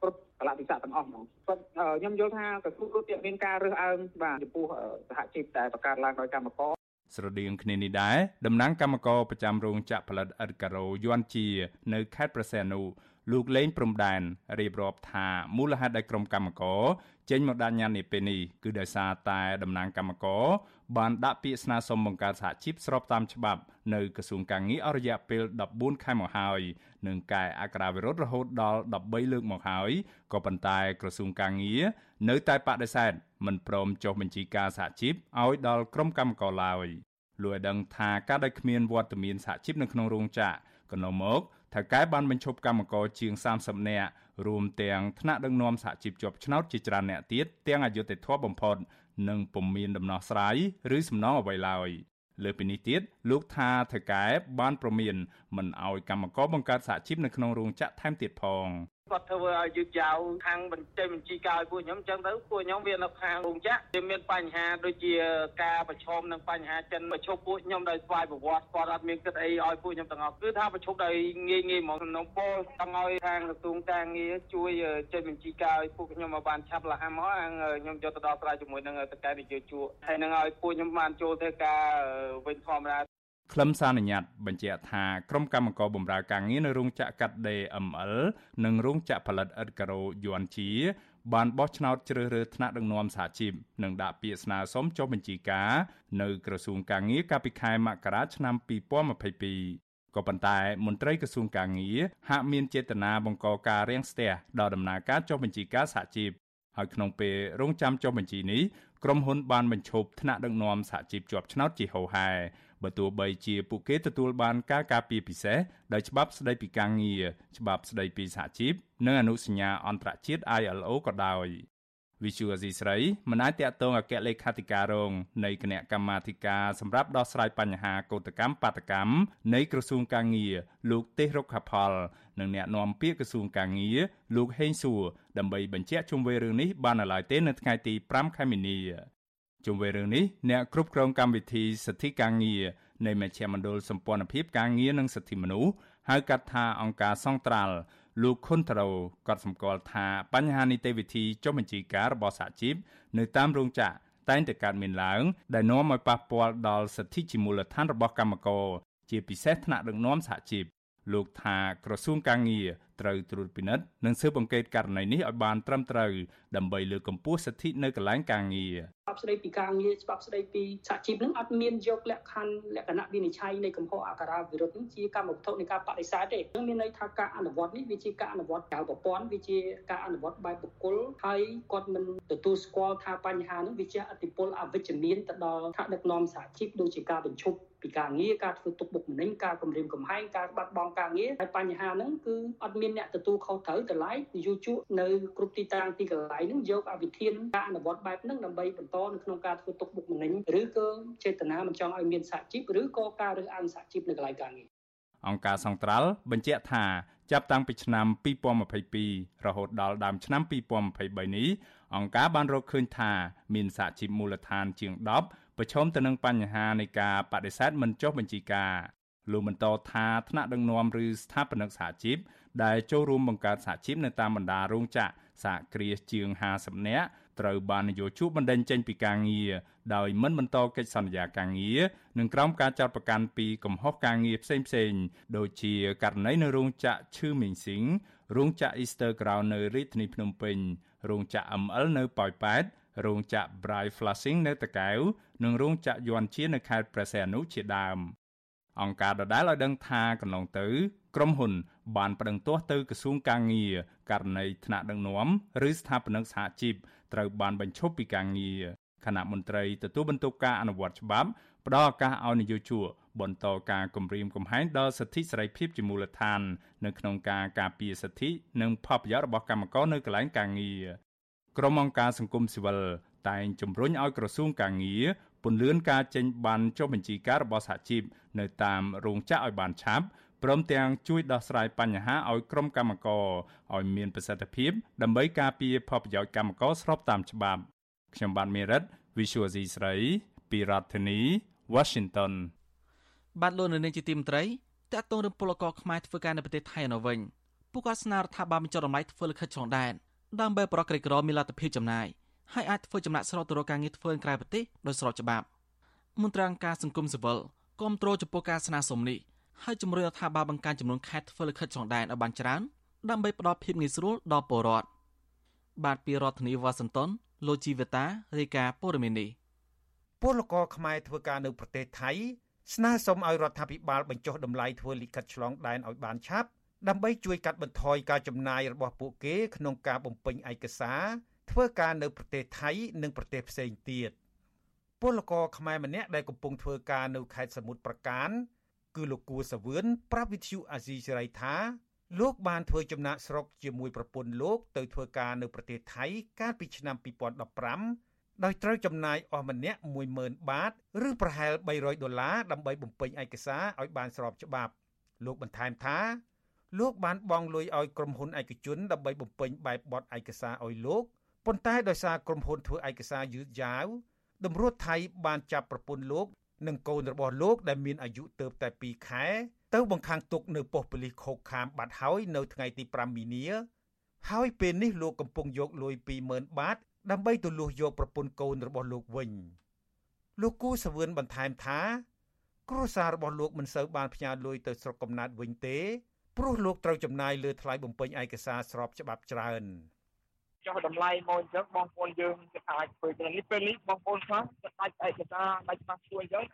គ្រប់កលៈទេសៈទាំងអស់ហ្មងគាត់ខ្ញុំយល់ថាក្រសួងដូចមានការរើសអើងបាទចំពោះសហជីពដែលបង្កើតឡើងដោយកម្មករ ស្រដៀងគ្នានេះដែរតំណាងគណៈកម្មការប្រចាំរោងចក្រផលិតឥដ្ឋការ៉ូយ័នជា នៅខេត្តប្រសេនុលោកលេងព្រំដែនរៀបរាប់ថាមូលហេតុដែលក្រុមកម្មករចេញមកដាក់ញត្តិនេះពេលនេះគឺដោយសារតែតំណាងគណៈកម្មការ បានដាក់ពាក្យស្នើសុំបង្កើតសហជីពស្របតាមច្បាប់នៅក្រសួងកាងារអស់រយៈពេល14ខែមកហើយនឹងកែអក្ខរាវិរុទ្ធរហូតដល់13លើកមកហើយក៏ប៉ុន្តែក្រសួងកាងារនៅតែបដិសេធមិនព្រមចុះបញ្ជីការសហជីពឲ្យដល់ក្រុមកម្មករឡើយលោកឲ្យដឹងថាការដែលគ្មានវត្តមានសហជីពនៅក្នុងរោងចក្រកន្លងមកថៅកែបានបញ្ឈប់កម្មករជាង30នាក់រួមទាំងថ្នាក់ដឹកនាំសហជីពជាប់ឆ្នោតជាច្រើនអ្នកទៀតទាំងអយុធធម៌បំផុត និងពុំមានដំណោះស្រាយឬសំណងអ្វីឡើយលើពីនេះទៀតលោកថាថៅកែបានប្រមានមិនអោយកម្មករបង្កើតសហជីពនៅក្នុងរោងចក្រថែមទៀតផង គាត់ធ្វើឲ្យយឺតយ៉ាវខាងបញ្ចេញបញ្ជីការឲ្យពួកខ្ញុំអញ្ចឹងទៅពួកខ្ញុំវានៅខាងរោងចក្រវាមានបញ្ហាដូចជាការប្រឈមនឹងបញ្ហាចិនមកឈប់ពួកខ្ញុំដោយស្វ័យប្រវត្តិគាត់អត់មានគិតអីឲ្យពួកខ្ញុំទាំងអស់គឺថាប្រឈប់ដោយងាយងាយហ្មងក្នុងពលចង់ឲ្យខាងក្រសួងការងារជួយចេញបញ្ជីការឲ្យពួកខ្ញុំមកបានឆាប់លះមកខ្ញុំយកទៅដល់ស្រាយជាមួយនឹងតកែនយោជកហើយនឹងឲ្យពួកខ្ញុំបានចូលធ្វើការវិញធម្មតា ខ្លឹមសារញ្ញត្តិបញ្ជាក់ថាក្រុមកម្មការបម្រើការងារនៅរោងចក្រកាត់ដេរ ML និងរោងចក្រផលិតឥដ្ឋការ៉ូយួនជាបានបោះឆ្នោតជ្រើសរើសថ្នាក់ដឹកនាំសហជីពនិងដាក់ពាក្យស្នើសុំចុះបញ្ជីការនៅក្រសួងការងារកាលពីខែមករាឆ្នាំ2022ក៏ប៉ុន្តែមន្ត្រីក្រសួងការងារហាក់មានចេតនាបង្កការរាំងស្ទះដល់ដំណើរការចុះបញ្ជីការសហជីពហើយក្នុងពេលរងចាំចុះបញ្ជីនេះក្រុមហ៊ុនបានបញ្ឈប់ថ្នាក់ដឹកនាំសហជីពជាប់ឆ្នោតជាហូរហែ បើទោះបីជាពួកគេទទួលបានការការពារពិសេសដោយច្បាប់ស្តីពីការងារច្បាប់ស្តីពីសហជីពនិងអនុសញ្ញាអន្តរជាតិ ILO ក៏ដោយវិសុវអេស៊ីស្រីមិនអាចតាក់ទងអគ្គលេខាធិការរងនៃគណៈកម្មាធិការសម្រាប់ដោះស្រាយបញ្ហាកោតកម្មបាតកម្មនៃក្រសួងការងារលោកទេសរុក្ខផលនិងអ្នកនាំពាក្យក្រសួងការងារលោកហេងសួរដើម្បីបញ្ជាក់ជុំវិញរឿងនេះបាននៅឡើយទេនៅថ្ងៃទី5ខែមីនា ជុំវិញរឿងនេះអ្នកគ្រប់គ្រងកម្មវិធីសិទ្ធិការងារនៃមជ្ឈមណ្ឌលសម្ព័ន្ធភាពការងារនិងសិទ្ធិមនុស្សហៅកាត់ថាអង្គការសង្ត្រាល់លោកខុនតារ៉ូក៏សម្គាល់ថាបញ្ហានីតិវិធីចុះបញ្ជីការរបស់សហជីពនៅតាមរោងចក្រតែងតែកើតមានឡើង ដែលនាំឲ្យប៉ះពាល់ដល់សិទ្ធិជាមូលដ្ឋានរបស់កម្មករជាពិសេសថ្នាក់ដឹកនាំសហជីព លោកថាក្រសួងកាងារត្រូវត្រួតពិនិត្យនិងស៊ើបអង្កេតករណីនេះឲ្យបានត្រឹមត្រូវដើម្បីលើកកម្ពស់សិទ្ធិនៅកន្លែងការងារច្បាប់ស្តីពីការងារច្បាប់ស្តីពីសហជីពនឹងអត់មានយកលក្ខខណ្ឌលក្ខណៈវិនិច្ឆ័យនៃកំហុសអក្ខរាវិរុទ្ធនឹងជាកម្មវត្ថុនៃការបដិសេធទេនឹងមានន័យថាការអនុវត្តនេះវាជាការអនុវត្តក្រៅប្រព័ន្ធវាជាការអនុវត្តបែបបុគ្គលហើយគាត់មិនទទួលស្គាល់ថាបញ្ហានឹងវាជាអតិពលអវិជ្ជមានទៅដល់ថ្នាក់ដឹកនាំសហជីពដូចជាការបញ្ឈប់ ពីការងារការធ្វើទុកបុកម្នេញការគំរាមកំហែងការបាត់បង់ការងារហើយបញ្ហាហ្នឹងគឺអត់មានអ្នកទទួលខុសត្រូវតម្លៃនយោជកនៅគ្រប់ទីតាំងទីកន្លែងហ្នឹងយកអវិធានការអនុវត្តបែបហ្នឹងដើម្បីបន្តនៅក្នុងការធ្វើទុកបុកម្នេញឬក៏ចេតនាមិនចង់ឲ្យមានសហជីពឬក៏ការរើសអើងសហជីពនៅកន្លែងការងារអង្គការសង្ត្រាល់បញ្ជាក់ថាចាប់តាំងពីឆ្នាំ2022រហូតដល់ដើមឆ្នាំ2023នេះអង្គការបានរកឃើញថាមានសហជីពមូលដ្ឋានជាង10 ប្រឈមទៅនឹងបញ្ហានៃការបដិសេធមិនចុះបញ្ជីការលោកបន្តថាថ្នាក់ដឹកនាំឬស្ថាបនិកសហជីពដែលចូលរួមបង្កើតសហជីពនៅតាមបណ្ដារោងចក្រសហគ្រាសជាង50នាក់ត្រូវបាននយោជកបណ្ដេញចេញពីការងារដោយមិនបន្តកិច្ចសន្យាការងារនិងក្រោមការចាត់ប្រកាន់ពីកំហុសការងារផ្សេងៗដូចជាករណីនៅរោងចក្រឈឺមីងស៊ីងរោងចក្រ Easter Ground នៅរាជធានីភ្នំពេញរោងចក្រ ML នៅប៉ោយប៉ែត រោងចក្រ Bright Flashing នៅតាកែវនិងរោងចក្រយ័ន្តជានៅខេត្តព្រះសីហនុជាដើមអង្គការដដែលឲ្យដឹងថាកន្លងទៅក្រុមហ៊ុន បានប្តឹងទាស់ទៅក្រសួងកាងារករណីថ្នាក់ដឹកនាំឬស្ថាបនិកសហជីពត្រូវបានបញ្ឈប់ពីការងារគណៈមន្ត្រីទទួលបន្ទុកការអនុវត្តច្បាប់ផ្ដល់ឱកាសឲ្យនយោជកបន្តការគម្រាមកំហែងដល់សិទ្ធិសេរីភាពជាមូលដ្ឋាន នៅក្នុងការការពារសិទ្ធិនិងផលប្រយោជន៍របស់កម្មករនៅកន្លែងការងារ ក្រុមអង្គការសង្គមស៊ីវិលតែងជំរុញឲ្យក្រសួងការងារពន្លឿនការចេញបានចុះបញ្ជីការរបស់សហជីពនៅតាមរោងចក្រឲ្យបានឆាប់ព្រមទាំងជួយដោះស្រាយបញ្ហាឲ្យក្រុមកម្មករឲ្យមានប្រសិទ្ធភាពដើម្បីការពារផលប្រយោជន៍កម្មករស្របតាមច្បាប់ខ្ញុំបាទមេរិត Visual C ស្រីពីរដ្ឋធានី Washington បាទលោកនៅនាងជាទីមត្រីតើតោងនឹងពលករខ្មែរធ្វើការនៅប្រទេសថៃនៅវិញពួកគាត់ស្នើរដ្ឋាភិបាលបញ្ចុះតម្លៃធ្វើលិខិតឆ្លងដែន ដើម្បីប្រកក្រីក្រមានលទ្ធភាពចំណាយហើយអាចធ្វើចំណាក់ស្រុកទៅរកការងារធ្វើក្រៅប្រទេសដោយស្របច្បាប់មន្ត្រីអង្គការសង្គមស៊ីវិលគ្រប់គ្រងចំពោះការស្នើសុំនេះហើយជំរុញរដ្ឋាភិបាលបង្កើនចំនួនខេត្តធ្វើលិខិតឆ្លងដែនឲ្យបានច្រើនដើម្បីផ្ដល់ភាពងាយស្រួលដល់ពលរដ្ឋបាទពីរដ្ឋធានីវ៉ាស៊ីនតោនលោកជីវតារាយការណ៍ព័ត៌មាននេះពលករខ្មែរធ្វើការនៅប្រទេសថៃស្នើសុំឲ្យរដ្ឋាភិបាលបញ្ចុះតម្លៃធ្វើលិខិតឆ្លងដែនឲ្យបានឆាប់ ដើម្បីជួយកាត់បន្ថយការចំណាយរបស់ពួកគេក្នុងការបំពេញឯកសារធ្វើការនៅប្រទេសថៃនិងប្រទេសផ្សេងទៀតពលករខ្មែរម្នាក់ដែលកំពុងធ្វើការនៅខេត្តសមុទ្រប្រការគឺលោកគួសវឿនប្រាប់វិទ្យុអាស៊ីសេរីថាលោកបានធ្វើចំណាក់ស្រុកជាមួយប្រពន្ធលោកទៅធ្វើការនៅប្រទេសថៃកាលពីឆ្នាំ2015ដោយត្រូវចំណាយអស់ម្នាក់10000បាតឬប្រហែល300ដុល្លារដើម្បីបំពេញឯកសារឲ្យបានស្របច្បាប់ លោកបន្ថែមថា លោកបានបង់លុយឲ្យក្រុមហ៊ុនឯកជនដើម្បីបំពេញបែបបទឯកសារឲ្យលោកប៉ុន្តែដោយសារក្រុមហ៊ុនធ្វើឯកសារយឺតយ៉ាវតម្រួតថៃបានចាប់ប្រពន្ធលោក និងកូនរបស់លោកដែលមានអាយុទៅតែ2ខែទៅបង្ខាំងទុកនៅប៉ុស្តិ៍ប៉ូលីសខោកខាមបាត់ហើយនៅថ្ងៃទី5មីនាហើយពេលនេះលោកកំពុងយកលុយ20000បាត ដើម្បីទៅលួសយកប្រពន្ធកូនរបស់លោកវិញលោកគូសវឿនបន្ថែមថា គ្រួសាររបស់លោកមិនសូវបានផ្ញើលុយទៅស្រុកកំណើតវិញទេ ព្រោះលោកត្រូវចំណាយលើថ្លៃបំពេញឯកសារស្របច្បាប់ច្រើនចុះតម្លៃមកអញ្ចឹងបងប្អូនយើងគេអាចធ្វើទៅនេះពេលនេះបងប្អូនខ្លះគេដាច់ឯកសារដាច់ច្បាប់ជួយអញ្ចឹង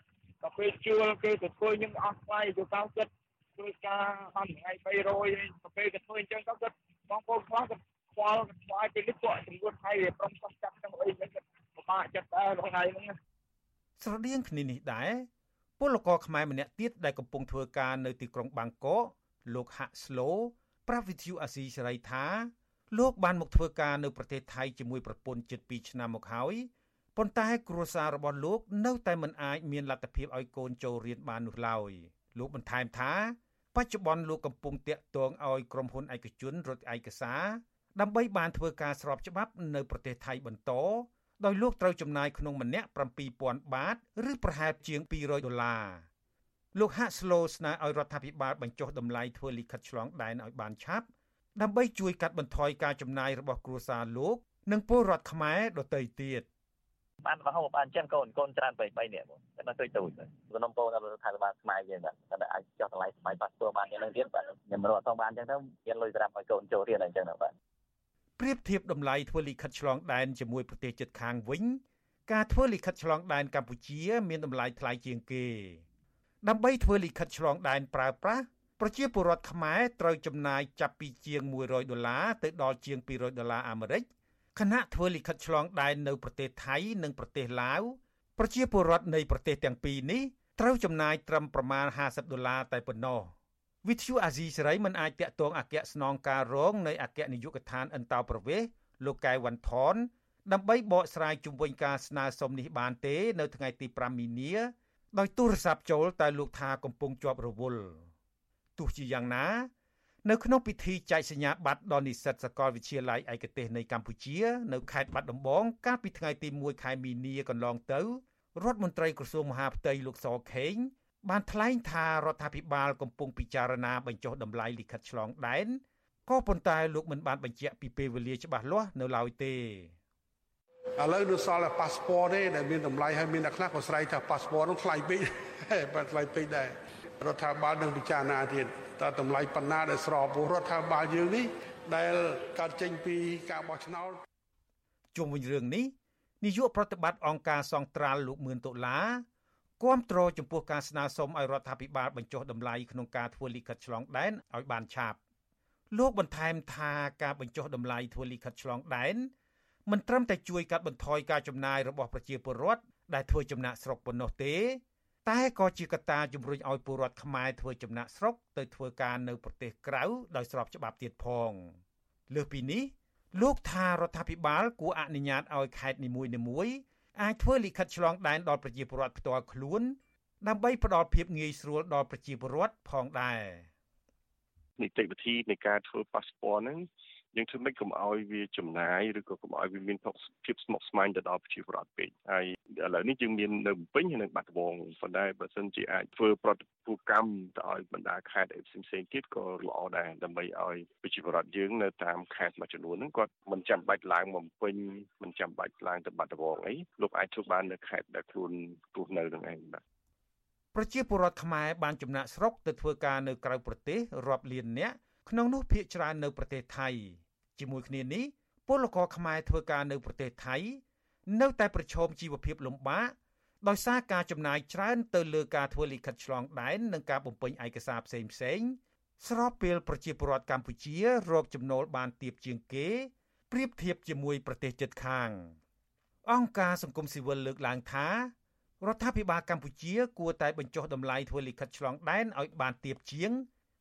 ដល់ពេលជួលគេទៅធ្វើយើងអស់ថ្លៃទៅតាមចិត្តធ្វើការបានថ្ងៃ300ទៅពេលគេធ្វើអញ្ចឹងទៅគាត់បងប្អូនខ្លះគាត់ខ្វល់ខ្វាយពេលនេះពួកចំនួនថៃព្រមសំចាប់ទាំងអីហ្នឹងពិបាកចិត្តដែរថ្ងៃហ្នឹងស្រដៀងគ្នានេះដែរពលករខ្មែរម្នាក់ទៀតដែលកំពុងធ្វើការនៅទីក្រុងបាងកក លោកហាក់ស្លូប្រាប់វិទ្យុអាស៊ីសេរីថាលោកបានមកធ្វើការនៅប្រទេសថៃជាមួយប្រពន្ធជិត2ឆ្នាំមកហើយប៉ុន្តែគ្រួសាររបស់លោកនៅតែមិនអាចមានលទ្ធភាពឲ្យកូនចូលរៀនបាននោះឡើយលោកបន្ថែមថាបច្ចុប្បន្នលោកកំពុងតាក់ទងឲ្យក្រុមហ៊ុនឯកជនរត់ឯកសារដើម្បីបានធ្វើការស្របច្បាប់នៅប្រទេសថៃបន្តដោយលោកត្រូវចំណាយក្នុងម្នាក់7000បាត ឬប្រហែលជាង200ដុល្លារ លោកហាក់ស្លូស្នើឲ្យរដ្ឋាភិបាលបញ្ចុះតម្លៃធ្វើលិខិតឆ្លងដែនឲ្យបានឆាប់ដើម្បីជួយកាត់បន្ថយការចំណាយរបស់គ្រួសារលោក និងពលរដ្ឋខ្មែរដទៃទៀតបានរហូតបានចឹងកូនកូនច្រើនបី3នាក់បងតែមិនទុយទូចខ្ញុំពងថារដ្ឋាភិបាលខ្មែរយើងបាទតែអាចចុះតម្លៃស្បែកប៉ាសពតបានយ៉ាងនឹងទៀតបាទខ្ញុំរត់ទៅបានចឹងទៅមានលុយសម្រាប់ឲ្យកូនចូលរៀនអញ្ចឹងបាទប្រៀបធៀបតម្លៃធ្វើលិខិតឆ្លងដែនជាមួយប្រទេសជិតខាងវិញ ការធ្វើលិខិតឆ្លងដែនកម្ពុជា មានតម្លៃថ្លៃជាងគេ ដើម្បីធ្វើលិខិតឆ្លងដែនប្រើប្រាស់ប្រជាពលរដ្ឋខ្មែរត្រូវចំណាយចាប់ពីជាង100ដុល្លារទៅដល់ជាង200ដុល្លារអាមេរិកខណៈធ្វើលិខិតឆ្លងដែននៅប្រទេសថៃនិងប្រទេសឡាវប្រជាពលរដ្ឋនៃប្រទេសទាំងពីរនេះត្រូវចំណាយត្រឹមប្រមាណ50ដុល្លារតែប៉ុណ្ណោះវិទ្យុអាស៊ីសេរីមិនអាចតាក់ទងអគ្គស្នងការរងនៃអគ្គនាយកដ្ឋានអន្តោប្រវេសន៍លោកកែវវ៉ាន់ថនដើម្បីបកស្រាយជុំវិញការស្នើសុំនេះបានទេ នៅថ្ងៃទី5មីនា ដោយទូរស័ព្ទចូលតែលោកថាកំពុងជាប់រវល់ទោះជាយ៉ាងណា នៅក្នុងពិធីចែកសញ្ញាបត្រដល់និស្សិតសាកលវិទ្យាល័យឯកទេសនៃកម្ពុជា នៅខេត្តបាត់ដំបង កាលពីថ្ងៃទី1ខែមីនាកន្លងទៅរដ្ឋមន្ត្រីក្រសួងមហាផ្ទៃលោកសខេងបានថ្លែងថារដ្ឋាភិបាលកំពុងពិចារណាបញ្ចុះតម្លៃលិខិតឆ្លងដែនក៏ប៉ុន្តែលោកមិនបានបញ្ជាក់ពីពេលវេលាច្បាស់លាស់នៅឡើយទេ ឥឡូវនៅសល់តែប៉ាសពតទេដែលមានតម្លៃហើយមានអ្នកខ្លះក៏ស្រែកថាប៉ាសពតនោះថ្លៃពេកបាទថ្លៃពេកដែររដ្ឋាភិបាលនឹងពិចារណាទៀតតើតម្លៃប៉ុណ្ណាដែលស្របព្រោះរដ្ឋាភិបាលយើងនេះដែលកើតចេញពីការបោះឆ្នោតជុំវិញរឿងនេះនាយកប្រតិបត្តិអង្គការសង្ត្រាល់លោកមឿនដុល្លារគាំទ្រចំពោះការស្នើសុំឲ្យរដ្ឋាភិបាលបញ្ចុះតម្លៃក្នុងការធ្វើលិខិតឆ្លងដែនឲ្យបានឆាប់លោកបន្ថែមថាការបញ្ចុះតម្លៃធ្វើលិខិតឆ្លងដែន មិនត្រឹមតែជួយកាត់បន្ថយការចំណាយរបស់ប្រជាពលរដ្ឋដែលធ្វើចំណាក់ស្រុកប៉ុណ្ណោះទេ តែក៏ជាកត្តាជំរុញឲ្យពលរដ្ឋខ្មែរធ្វើចំណាក់ស្រុកទៅធ្វើការនៅប្រទេសក្រៅដោយស្របច្បាប់ទៀតផងលើសពីនេះលោកថារដ្ឋាភិបាលគួរអនុញ្ញាតឲ្យខេត្តនីមួយៗអាចធ្វើលិខិតឆ្លងដែនដល់ប្រជាពលរដ្ឋផ្ទាល់ខ្លួនដើម្បីផ្ដល់ភាពងាយស្រួលដល់ប្រជាពលរដ្ឋផងដែរនីតិវិធីនៃការធ្វើប៉ាសពតហ្នឹង យើងធ្វើម៉េចកុំឲ្យវាចំណាយឬក៏កុំឲ្យវាមានភាពស្មុគស្មាញទៅដល់ប្រជាពលរដ្ឋពេកហើយឥឡូវនេះយើងមាននៅពេញហើយនៅបាត់ដំបងប៉ុន្តែបើសិនជាអាចធ្វើប្រតិពលកម្មទៅឲ្យបណ្ដាខេត្តផ្សេងផ្សេងទៀតក៏ល្អដែរដើម្បីឲ្យប្រជាពលរដ្ឋយើងនៅតាមខេត្តមួយចំនួនហ្នឹងគាត់មិនចាំបាច់ឡើងមកពេញមិនចាំបាច់ឡើងទៅបាត់ដំបងអីលោកអាចធ្វើបាននៅខេត្តដែលខ្លួនទោះនៅនឹងឯងបាទប្រជាពលរដ្ឋខ្មែរបានចំណាក់ស្រុកទៅធ្វើការនៅក្រៅប្រទេសរាប់លាននាក់ ក្នុងនោះភាគច្រើននៅប្រទេសថៃជាមួយគ្នានេះពលករខ្មែរធ្វើការនៅប្រទេសថៃ នៅតែប្រឈមជីវភាពលំបាកដោយសារការចំណាយច្រើនទៅលើការធ្វើលិខិតឆ្លងដែននិងការបំពេញឯកសារផ្សេងផ្សេងស្របពេលប្រជាពលរដ្ឋកម្ពុជារកចំណូលបានទាបជាងគេប្រៀបធៀបជាមួយប្រទេសជិតខាង អង្គការសង្គមស៊ីវិលលើកឡើងថារដ្ឋាភិបាលកម្ពុជាគួរតែបញ្ចុះតម្លៃធ្វើលិខិតឆ្លងដែនឲ្យបានទាបជាង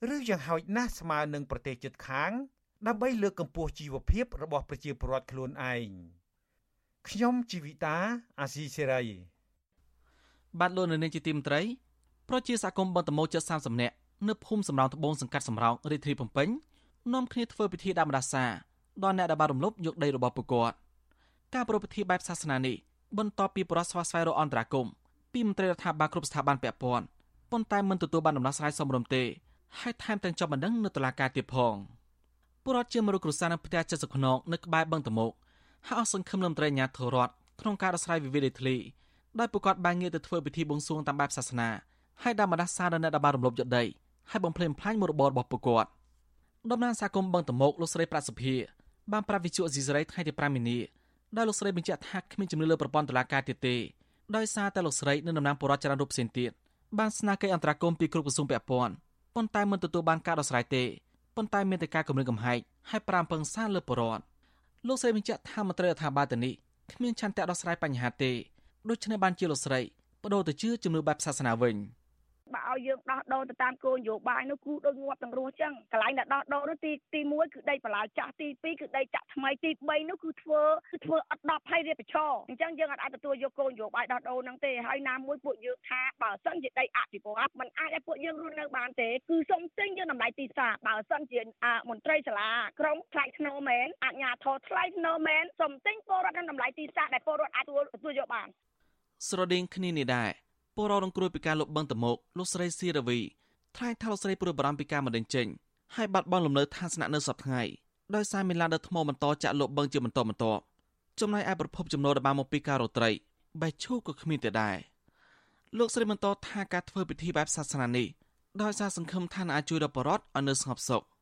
ឬយ៉ាងហោចណាស់ស្មើនឹងប្រទេសជិតខាង ដើម្បីលើកកម្ពស់ជីវភាពរបស់ប្រជាពលរដ្ឋខ្លួនឯងខ្ញុំជីវិតាអាស៊ីសេរីបាទលោកនៅនាងជាទីមត្រីប្រជាសហគមន៍បន្តមោជិត30នាក់នៅភូមិសំរោងត្បូងសង្កាត់សំរោងរាជធានីភ្នំពេញនាំគ្នាធ្វើពិធីដាក់ម្ដាសាដល់អ្នកដែលបានរំលោភយកដីរបស់ពួកគាត់ការប្រពៃពិធីបែបសាសនានេះបន្ទាប់ពីបរិសុទ្ធស្វាស្វែងរកអន្តរាគមពីមន្ត្រីរដ្ឋាភិបាលគ្រប់ស្ថាប័នពាក់ព័ន្ធប៉ុន្តែមិនទទួលបានដំណោះស្រាយសមរម្យទេ ហើយថែមទាំងជាប់បណ្ដឹងនៅតុលាការទៀតផងពលរដ្ឋជាមរុគ្រួសារនៅផ្ទះចិត្តសុខ្នងនៅក្បែរបឹងតមោកហើយអស់សង្ឃឹមលំត្រីអាញាធរដ្ឋក្នុងការដោះស្រាយវិវាទដីធ្លីដោយប្រកាសបានងារទៅធ្វើពិធីបួងសួងតាមបែបសាសនាហើយដាក់ម្ដាសាដល់អ្នកដែលបានរំលោភយកដីហើយបំផ្លិចបំផ្លាញមុខរបររបស់ពួកគាត់ដំណាងសហគមន៍បឹងតមោកលោកស្រីប្រាសុភាបានប្រាប់វិទ្យុអេស៊ីសរ៉ៃថ្ងៃទី5មីនាដោយលោកស្រីបញ្ជាក់ថាគ្មានជំនឿលើប្រព័ន្ធតុលាការទៀតទេដោយសារតែលោកស្រីនិងតំណាងពលរដ្ឋច្រើនរូបផ្សេងទៀតបានស្នើកិច្ចអន្តរាគមន៍ពីគ្រប់ក្រសួងពាក់ព័ន្ធ ប៉ុន្តែមិនទទួលបានការដោះស្រាយទេប៉ុន្តែមានតែការគម្រាមកំហែងហើយប្រាំពឹងសារលើពលរដ្ឋលោកស្រីបញ្ជាក់ថាមន្ត្រីរដ្ឋាភិបាលទៅនេះគ្មានឆន្ទៈដោះស្រាយបញ្ហាទេដូច្នេះបានជាលោកស្រីបដូរទៅជឿជំនឿបែបសាសនាវិញ។បើ ឲ្យយើងដោះដូរទៅតាមគោលនយោបាយនោះគឺដូចងាប់ទាំងរស់ចឹងកន្លែងដែលដោះដូរនោះទីទី1គឺដីបន្លាចាស់ទី2គឺដីចាក់ថ្មីទី3នោះគឺធ្វើគឺធ្វើអត់10ហើយរៀបប្រឈរអញ្ចឹងយើងអាចទទួលយកគោលនយោបាយដោះដូរហ្នឹងទេហើយណាមួយពួកយើងថាបើសិនជាដីអភិវឌ្ឍมันអាចឲ្យពួកយើងរស់នៅបានទេគឺសុំទិញយើងតម្លៃទីផ្សារបើសិនជាមន្ត្រីសាលាក្រុមថ្លៃធ្នូមែនអញ្ញាធរថ្លៃធ្នូមែនសុំទិញពលរដ្ឋនឹងតម្លៃទីផ្សារដែលពលរដ្ឋអាចទទួលយកបានស្រដៀងគ្នានេះដែរ ពលរដ្ឋរងគ្រោះពីការលុបបង្កតមកលោកស្រីសៀរវីថ្លែងថាលោកស្រីព្រួយបារម្ភពីការមិនដេញចេញហើយបាត់បង់លំនៅឋានស្នាក់នៅសពថ្ងៃដោយសារមានឡានដឹកថ្មបន្តចាក់លុបបង្កជាបន្តបន្ទាប់ចំណែកឯប្រភពចំណូលដែលបានមកពីការរកត្រីបេះឈូក៏គ្មានទេដែរលោកស្រីបន្តថាការធ្វើពិធីបែបសាសនានេះដោយសារសង្ឃឹមថាអាចជួយដល់ប្រជាពលរដ្ឋឲ្យនៅស្ងប់សុខពួក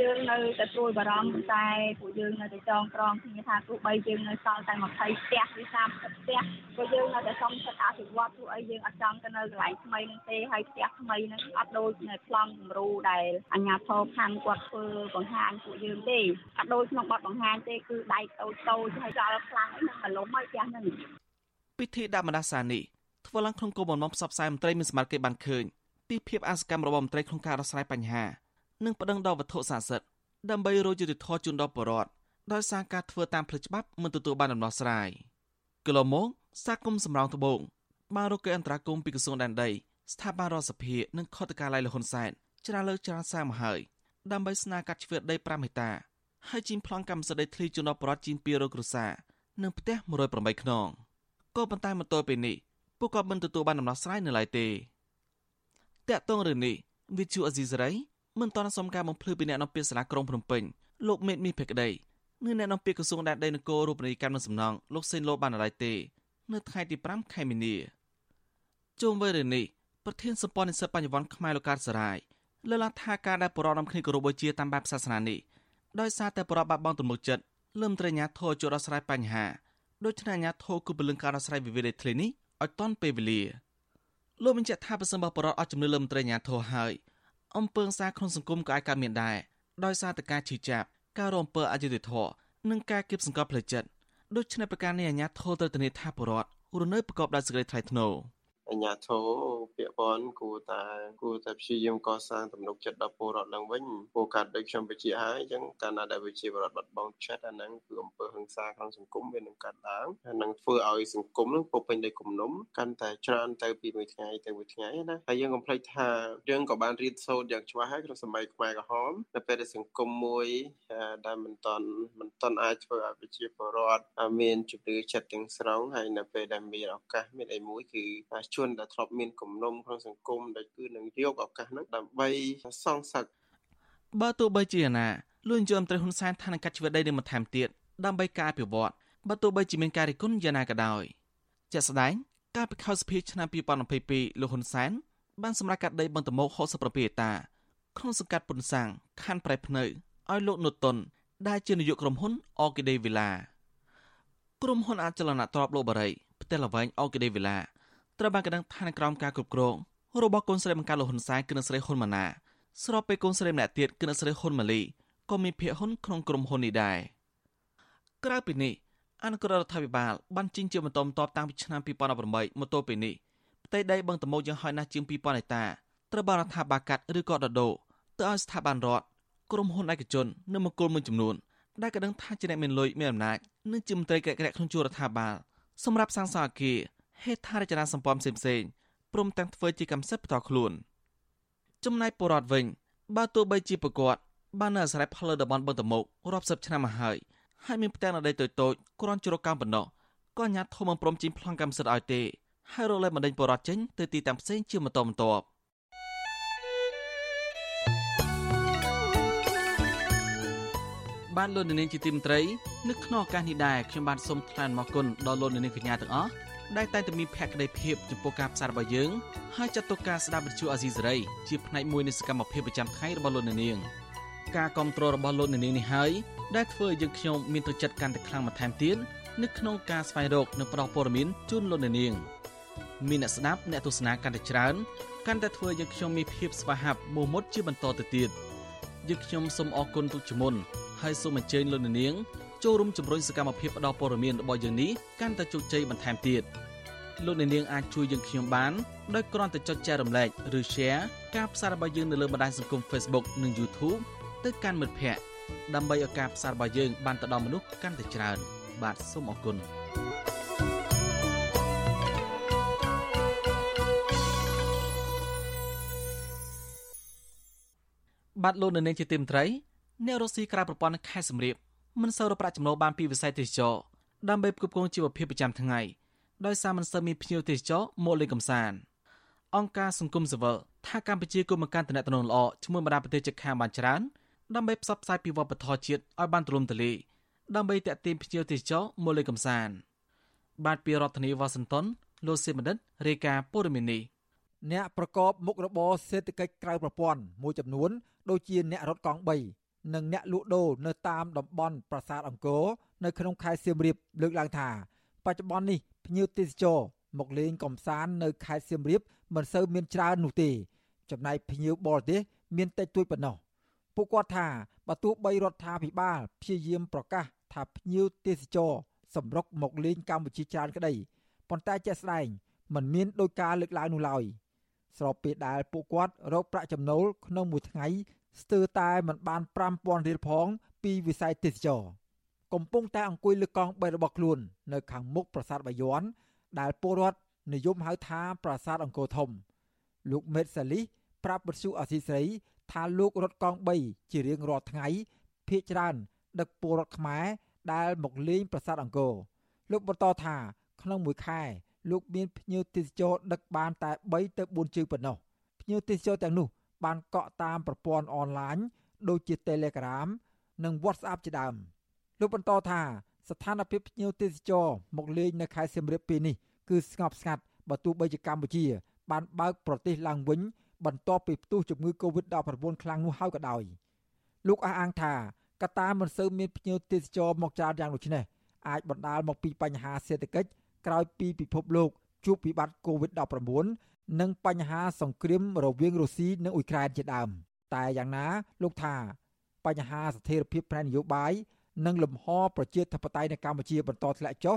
យើងនៅតែព្រួយបារម្ភតែពួកយើងនៅតែចងក្រងគ្នាថាទោះបីយើងនៅសល់តែ20ផ្ទះឬ30ផ្ទះក៏យើងនៅតែសុំសិទ្ធិអភិវឌ្ឍទោះអីយើងអត់ចង់ទៅនៅកន្លែងថ្មីនឹងទេហើយផ្ទះថ្មីនឹងអត់ដូចនៅប្លង់គំរូដែលអាជ្ញាធរខាងគាត់ធ្វើបង្ហាញពួកយើងទេអត់ដូចក្នុងបទបង្ហាញទេគឺដៃតូចតូចហើយចោលខ្លាំងអីនឹងបលំហើយផ្ទះនឹងពិធីដាក់មដាសានេះធ្វើឡើងក្នុងគោលបំណងផ្សព្វផ្សាយមន្ត្រីមានសមត្ថកិច្ចបានឃើញពីភាពអសកម្មរបស់មន្ត្រីក្នុងការដោះស្រាយបញ្ហា និងប្តឹងដល់វត្ថុស័ក្តិសិទ្ធិដើម្បីរកយុត្តិធម៌ជូនដល់ប្រជាពលរដ្ឋដោយសារការធ្វើតាមផ្លូវច្បាប់មិនទទួលបានដំណោះស្រាយកន្លងមកសាគមសម្រងត្បូងបានរកកិច្ចអន្តរាគមន៍ពីក្រសួងដែនដីស្ថាប័នរដ្ឋសភានិងខុទ្ទកាល័យលហ៊ុនសែនច្រាលើកច្រានសារមកហើយដើម្បីស្នើកាត់ជ្រឿដី5ហិកតាហើយជីមប្លង់កម្មសិទ្ធិដីធ្លីជូនដល់ប្រជាជីន200គ្រួសារនិងផ្ទះ108ខ្នងក៏ប៉ុន្តែមកទល់ពេលនេះពួកគាត់មិនទទួលបានដំណោះស្រាយនៅឡើយទេតាក់ទងរឿងនេះវិទ្យុអេស៊ីសរ៉ៃ មិនទាន់សុំការបំភ្លឺពីអ្នកនាំពាក្យសាលាក្រុងភ្នំពេញលោកមេតមីភក្តីនិងអ្នកនាំពាក្យក្រសួងដែនដីនគររូបនីយកម្មនិងសំណង់លោកសេនឡូបានឡើយទេនៅថ្ងៃទី5ខែមីនាជុំវិញរឿងនេះប្រធានសម្ព័ន្ធនិស្សិតបញ្ញវន្តខ្មែរលោកកើតសរាយលើកឡើងថាការដែលបរិបទនាំគ្នាគោរពបូជាតាមបែបសាសនានេះដោយសារតែបរិបទបាត់បង់ទំនុកចិត្តលឹមត្រញ្ញាធរចូលដោះស្រាយបញ្ហាដូច្នេះអាញាធរគឺពលឹងការដោះស្រាយវិវាទដីធ្លីនេះឲ្យតាន់ពេលវេលាលោកបញ្ជាក់ថាប្រសិនបើបរិបទអត់ជំនឿលឹមត្រញ្ញាធរហើយ អំពើសារក្នុងសង្គមក៏អាចកើតមានដែរដោយសារតែការឈឺចាប់ការរំពើអយុត្តិធម៌និងការគៀបសង្កត់ផ្លូវចិត្តដូច្នេះប្រការនេះអាញាធរត្រូវធានាថាបរដ្ឋរនៅប្រកបដោយសេចក្តីថ្លៃថ្នូរ អាជ្ញាធរពាក់ព័ន្ធគួរតែគួរតែព្យាយាមកសាងទំនុកចិត្តដល់ពលរដ្ឋឡើងវិញព្រោះកាត់ដូចខ្ញុំបញ្ជាក់ហើយអញ្ចឹងកាលណាដែលវិជាពលរដ្ឋបាត់បង់ចិត្តអាហ្នឹងគឺអំពើហិង្សាក្នុងសង្គមវានឹងកើតឡើងហើយនឹងធ្វើឲ្យសង្គមនឹងពោពេញដោយគំនុំកាន់តែច្រើនទៅពីមួយថ្ងៃទៅមួយថ្ងៃណាហើយយើងកុំភ្លេចថាយើងក៏បានរៀនសូត្រយ៉ាងច្បាស់ហើយក្នុងសម័យខ្មែរក្រហមនៅពេលដែលសង្គមមួយដែលមិនតន់មិនតន់អាចធ្វើឲ្យប្រជាពលរដ្ឋមានជំនឿចិត្តទាំងស្រុងហើយនៅពេលដែលមានឱកាសមានអីមួយគឺជួនដែលធ្លាប់មានគំនុំក្នុងសង្គមដែលគឺនឹងយកឱកាសហ្នឹងដើម្បីសងសឹកបើទោះបីជាណាលួនយមត្រីហ៊ុនសែនថានឹងកាត់ជីវិតដីនេះបន្ថែមទៀតដើម្បីការអភិវឌ្ឍបើទោះបីជាមានការរិះគន់យ៉ាងណាក៏ដោយជាក់ស្ដែងកាលពីខែសភាឆ្នាំ2022លោកហ៊ុនសែនបានសម្រេចកាត់ដីបឹងតមោក67ហិកតាក្នុងសង្កាត់ពុនសាំងខណ្ឌប្រៃភ្នៅឲ្យលោកនុតុនដែលជានាយកក្រុមហ៊ុនអគីដេវីឡាក្រុមហ៊ុនអចលនទ្រព្យលោកបារីផ្ទះល្វែងអគីដេវីឡា ត្រូវបានក្តាំងឋានក្រោមការគ្រប់គ្រងរបស់កូនស្រីបង្ការលោកហ៊ុនសែនគឺអ្នកស្រីហ៊ុនម៉ាណាស្របពេលកូនស្រីម្នាក់ទៀតគឺអ្នកស្រីហ៊ុនម៉ាលីក៏មានភាគហ៊ុនក្នុងក្រុមហ៊ុននេះដែរក្រៅពីនេះអនុក្ររដ្ឋាភិបាលបានជិញ្ជាបន្តបន្ទាប់តាំងពីឆ្នាំ2018មកទល់ពេលនេះផ្ទៃដីបឹងតមោកយ៉ាងហោចណាស់ជាង2000ហិកតាត្រូវបានរដ្ឋាភិបាលកាត់ឬក៏ដដូរទៅឲ្យស្ថាប័នរដ្ឋក្រុមហ៊ុនឯកជននិងមង្គលមួយចំនួនដែលក៏ដឹងថាជាអ្នកមានលុយមានអំណាចនិងជាមន្ត្រីក្រាក់ក្រាក់ក្នុងជួររដ្ឋាភិបាលសម្រាប់សាងសង់អគារ ហេដ្ឋារចនាសម្ព័ន្ធផ្សេងៗព្រមទាំងធ្វើជាកម្មសិទ្ធិផ្ទាល់ខ្លួន ចំណែកពលរដ្ឋវិញ បើទោះបីជាប្រកបបាននៅអាស្រ័យផលលើតំបន់បឹងតមោករាប់សិបឆ្នាំមកហើយហើយមានផ្ទះនៅដីតូចតូចគ្រាន់ជ្រកកម្មប៉ុណ្ណោះក៏អាញាធមមិនព្រមចេញប្លង់កម្មសិទ្ធិឲ្យទេហើយរកលែងបណ្ដេញពលរដ្ឋចេញទៅទីតាំងផ្សេងជាបន្តបន្ទាប់បានលោកនាងជាទីមន្ត្រីនៅក្នុងឱកាសនេះដែរខ្ញុំបានសូមថ្លែងអំណរគុណដល់លោកនាងកញ្ញាទាំងអស់ ដែលតែងតែមានភក្ដីភាពចំពោះការផ្សាយរបស់យើងហើយចាត់ទុកការស្ដាប់វិទ្យុអាស៊ីសេរីជាផ្នែកមួយនៃសកម្មភាពប្រចាំថ្ងៃរបស់លោកនាងការគ្រប់គ្រងរបស់លោកនាងនេះហើយដែលធ្វើឲ្យយើងខ្ញុំមានទឹកចិត្តកាន់តែខ្លាំងបន្ថែមទៀតនៅក្នុងការស្វែងរកនិងផ្តល់ព័ត៌មានជូនលោកនាងមានអ្នកស្ដាប់អ្នកទស្សនាកាន់តែច្រើនកាន់តែធ្វើឲ្យយើងខ្ញុំមានភាពស្វាហាប់មោះមុតជាបន្តទៅទៀតយើងខ្ញុំសូមអរគុណទុកជាមុនហើយសូមអញ្ជើញលោកនាងចូលរួមជំរុញសកម្មភាពផ្តល់ព័ត៌មានរបស់យើងនេះកាន់តែជោគជ័យបន្ថែមទៀត លោកអ្នកនាងអាចជួយយើងខ្ញុំបានដោយគ្រាន់តែចុចចែករំលែកឬ Share ការផ្សាយរបស់យើងនៅលើបណ្ដាញសង្គម Facebook និង YouTube ទៅកាន់មិត្តភ័ក្តិដើម្បីឲ្យការផ្សាយរបស់យើងបានទៅដល់មនុស្សកាន់តែច្រើន បាទសូមអរគុណបាទលោកនៅនាងជាទីមត្រីអ្នករុស្ស៊ីក្រៅប្រព័ន្ធខេត្តសំរៀបមិនសូវរកប្រាក់ចំណូលបានពីវិស័យទេសចរដើម្បីផ្គប់ផ្គង់ជីវភាពប្រចាំថ្ងៃ ដោយសារមិនសូវមានភ្ញៀវទេសចរមកលេងកម្សាន្តអង្គការសង្គមស៊ីវិលថាកម្ពុជាគួរបង្កើនតំណែងល្អជាមួយបណ្ដាប្រទេសជិតខាងបានច្រើនដើម្បីផ្សព្វផ្សាយពីវប្បធម៌ជាតិឲ្យបានទូលំទូលាយដើម្បីទាក់ទាញភ្ញៀវទេសចរមកលេងកម្សាន្តបាទពីរដ្ឋធានីវ៉ាស៊ីនតោនលោកសេបណ្ឌិតរាយការណ៍ព័ត៌មាននេះអ្នកប្រកបមុខរបរសេដ្ឋកិច្ចក្រៅប្រព័ន្ធមួយចំនួន ដូចជាអ្នករត់កង់3និងអ្នកលក់ដូរនៅតាមតំបន់ប្រាសាទអង្គរនៅក្នុងខេត្តសៀមរាបលើកឡើងថា បច្ចុប្បន្ននេះ ភ្ញៀវទេសចរមកលេងកំសាន្តនៅខេត្តសៀមរាបមិនសូវមានច្រើននោះទេ ចំណែកភ្ញៀវបរទេសមានតិចតួចប៉ុណ្ណោះពួកគាត់ថាបើទោះបីរដ្ឋាភិបាលព្យាយាមប្រកាសថាភ្ញៀវទេសចរសម្រុកមកលេងកម្ពុជាច្រើនក្តីប៉ុន្តែជាក់ស្ដែងมันមានដោយការលើកឡើងនោះឡើយស្របពេលដែលពួកគាត់រកប្រាក់ចំណូលក្នុងមួយថ្ងៃស្ទើរតែមិនបាន5000រៀលផងពីវិស័យទេសចរ កំពុងតែអង្គុយលើកង់បីរបស់ខ្លួន នៅខាងមុខប្រាសាទបាយ័នដែលពលរដ្ឋនិយមហៅថាប្រាសាទអង្គរធំ លោកមេតសាលីប្រាប់បទសុអសីស្រី ថាលោករត់កង់3ជារៀងរាល់ថ្ងៃភ ieck ច្រើនដឹកពលរដ្ឋខ្មែរដែលមកលេងប្រាសាទអង្គរលោកបន្តថាក្នុងមួយខែលោកមានភ្ញៀវទេសចរដឹកបានតែ3ទៅ4ជើងប៉ុណ្ណោះភ្ញៀវទេសចរទាំងនោះ បានកក់តាមប្រព័ន្ធអនឡាញដូចជា Telegram និង WhatsApp ជាដើម លោកបន្តថាស្ថានភាពភ្ញៀវទេសចរមកលេងនៅខេត្តសៀមរាបពេលនេះគឺស្ងប់ស្ងាត់បើទោះបីជាកម្ពុជា បានបើកប្រទេសឡើងវិញ បន្ទាប់ពីផ្ទុះជំងឺ Covid-19 ខ្លាំងនោះហើយក៏ដោយលោកអះអាងថាកត្តាមិនសូវមានភ្ញៀវទេសចរមកច្រើនយ៉ាងដូចនេះអាចបណ្ដាលមកពីបញ្ហាសេដ្ឋកិច្ចក្រោយពីពិភពលោកជួបវិបត្តិ Covid-19 និងបញ្ហាសង្គ្រាមរវាងរុស្ស៊ីនិងអ៊ុយក្រែនជាដើម តែយ៉ាងណាលោកថាបញ្ហាស្ថិរភាពផ្នែកនយោបាយ និងលំហប្រជាធិបតេយ្យនៅកម្ពុជាបន្តធ្លាក់ចុះ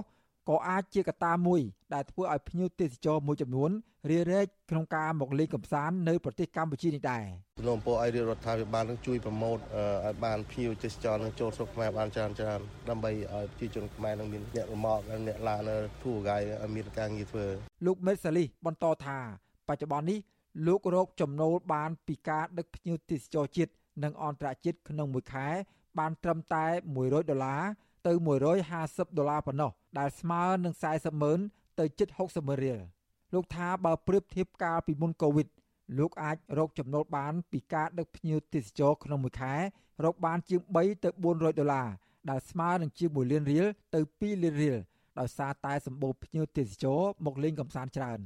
ក៏អាចជាកត្តាមួយដែលធ្វើឲ្យភ្ញៀវទេសចរមួយចំនួនរារែកក្នុងការមកលេងកម្សាន្តនៅប្រទេសកម្ពុជានេះដែរជំនុំពោឲ្យរាជរដ្ឋាភិបាលនឹងជួយប្រម៉ូទឲ្យបានភ្ញៀវទេសចរនឹងចូលស្រុកខ្មែរបានច្រើនច្រើនដើម្បីឲ្យប្រជាជនខ្មែរនឹងមានអ្នករមកនិងអ្នកឡានធូរហ្គាយឲ្យមានការងារធ្វើលោកមេតសាលីបន្តថាបច្ចុប្បន្ននេះលោករកចំណូលបានពីការដឹកភ្ញៀវទេសចរជាតិនិងអន្តរជាតិក្នុងមួយខែ បានត្រឹមតែ100ដុល្លារទៅ150ដុល្លារប៉ុណ្ណោះដែលស្មើនឹង40ម៉ឺនទៅជិត60ម៉ឺនរៀលលោកថាបើប្រៀបធៀបកាលពីមុនកូវីដលោកអាចរកចំណូលបានពីការដឹកភ្ញៀវទេសចរក្នុងមួយខែរកបានជាង3ទៅ400ដុល្លារដែលស្មើនឹងជាង1លានរៀលទៅ2លានរៀលដោយសារតែសម្បូរភ្ញៀវទេសចរមកលេងកម្សាន្តច្រើន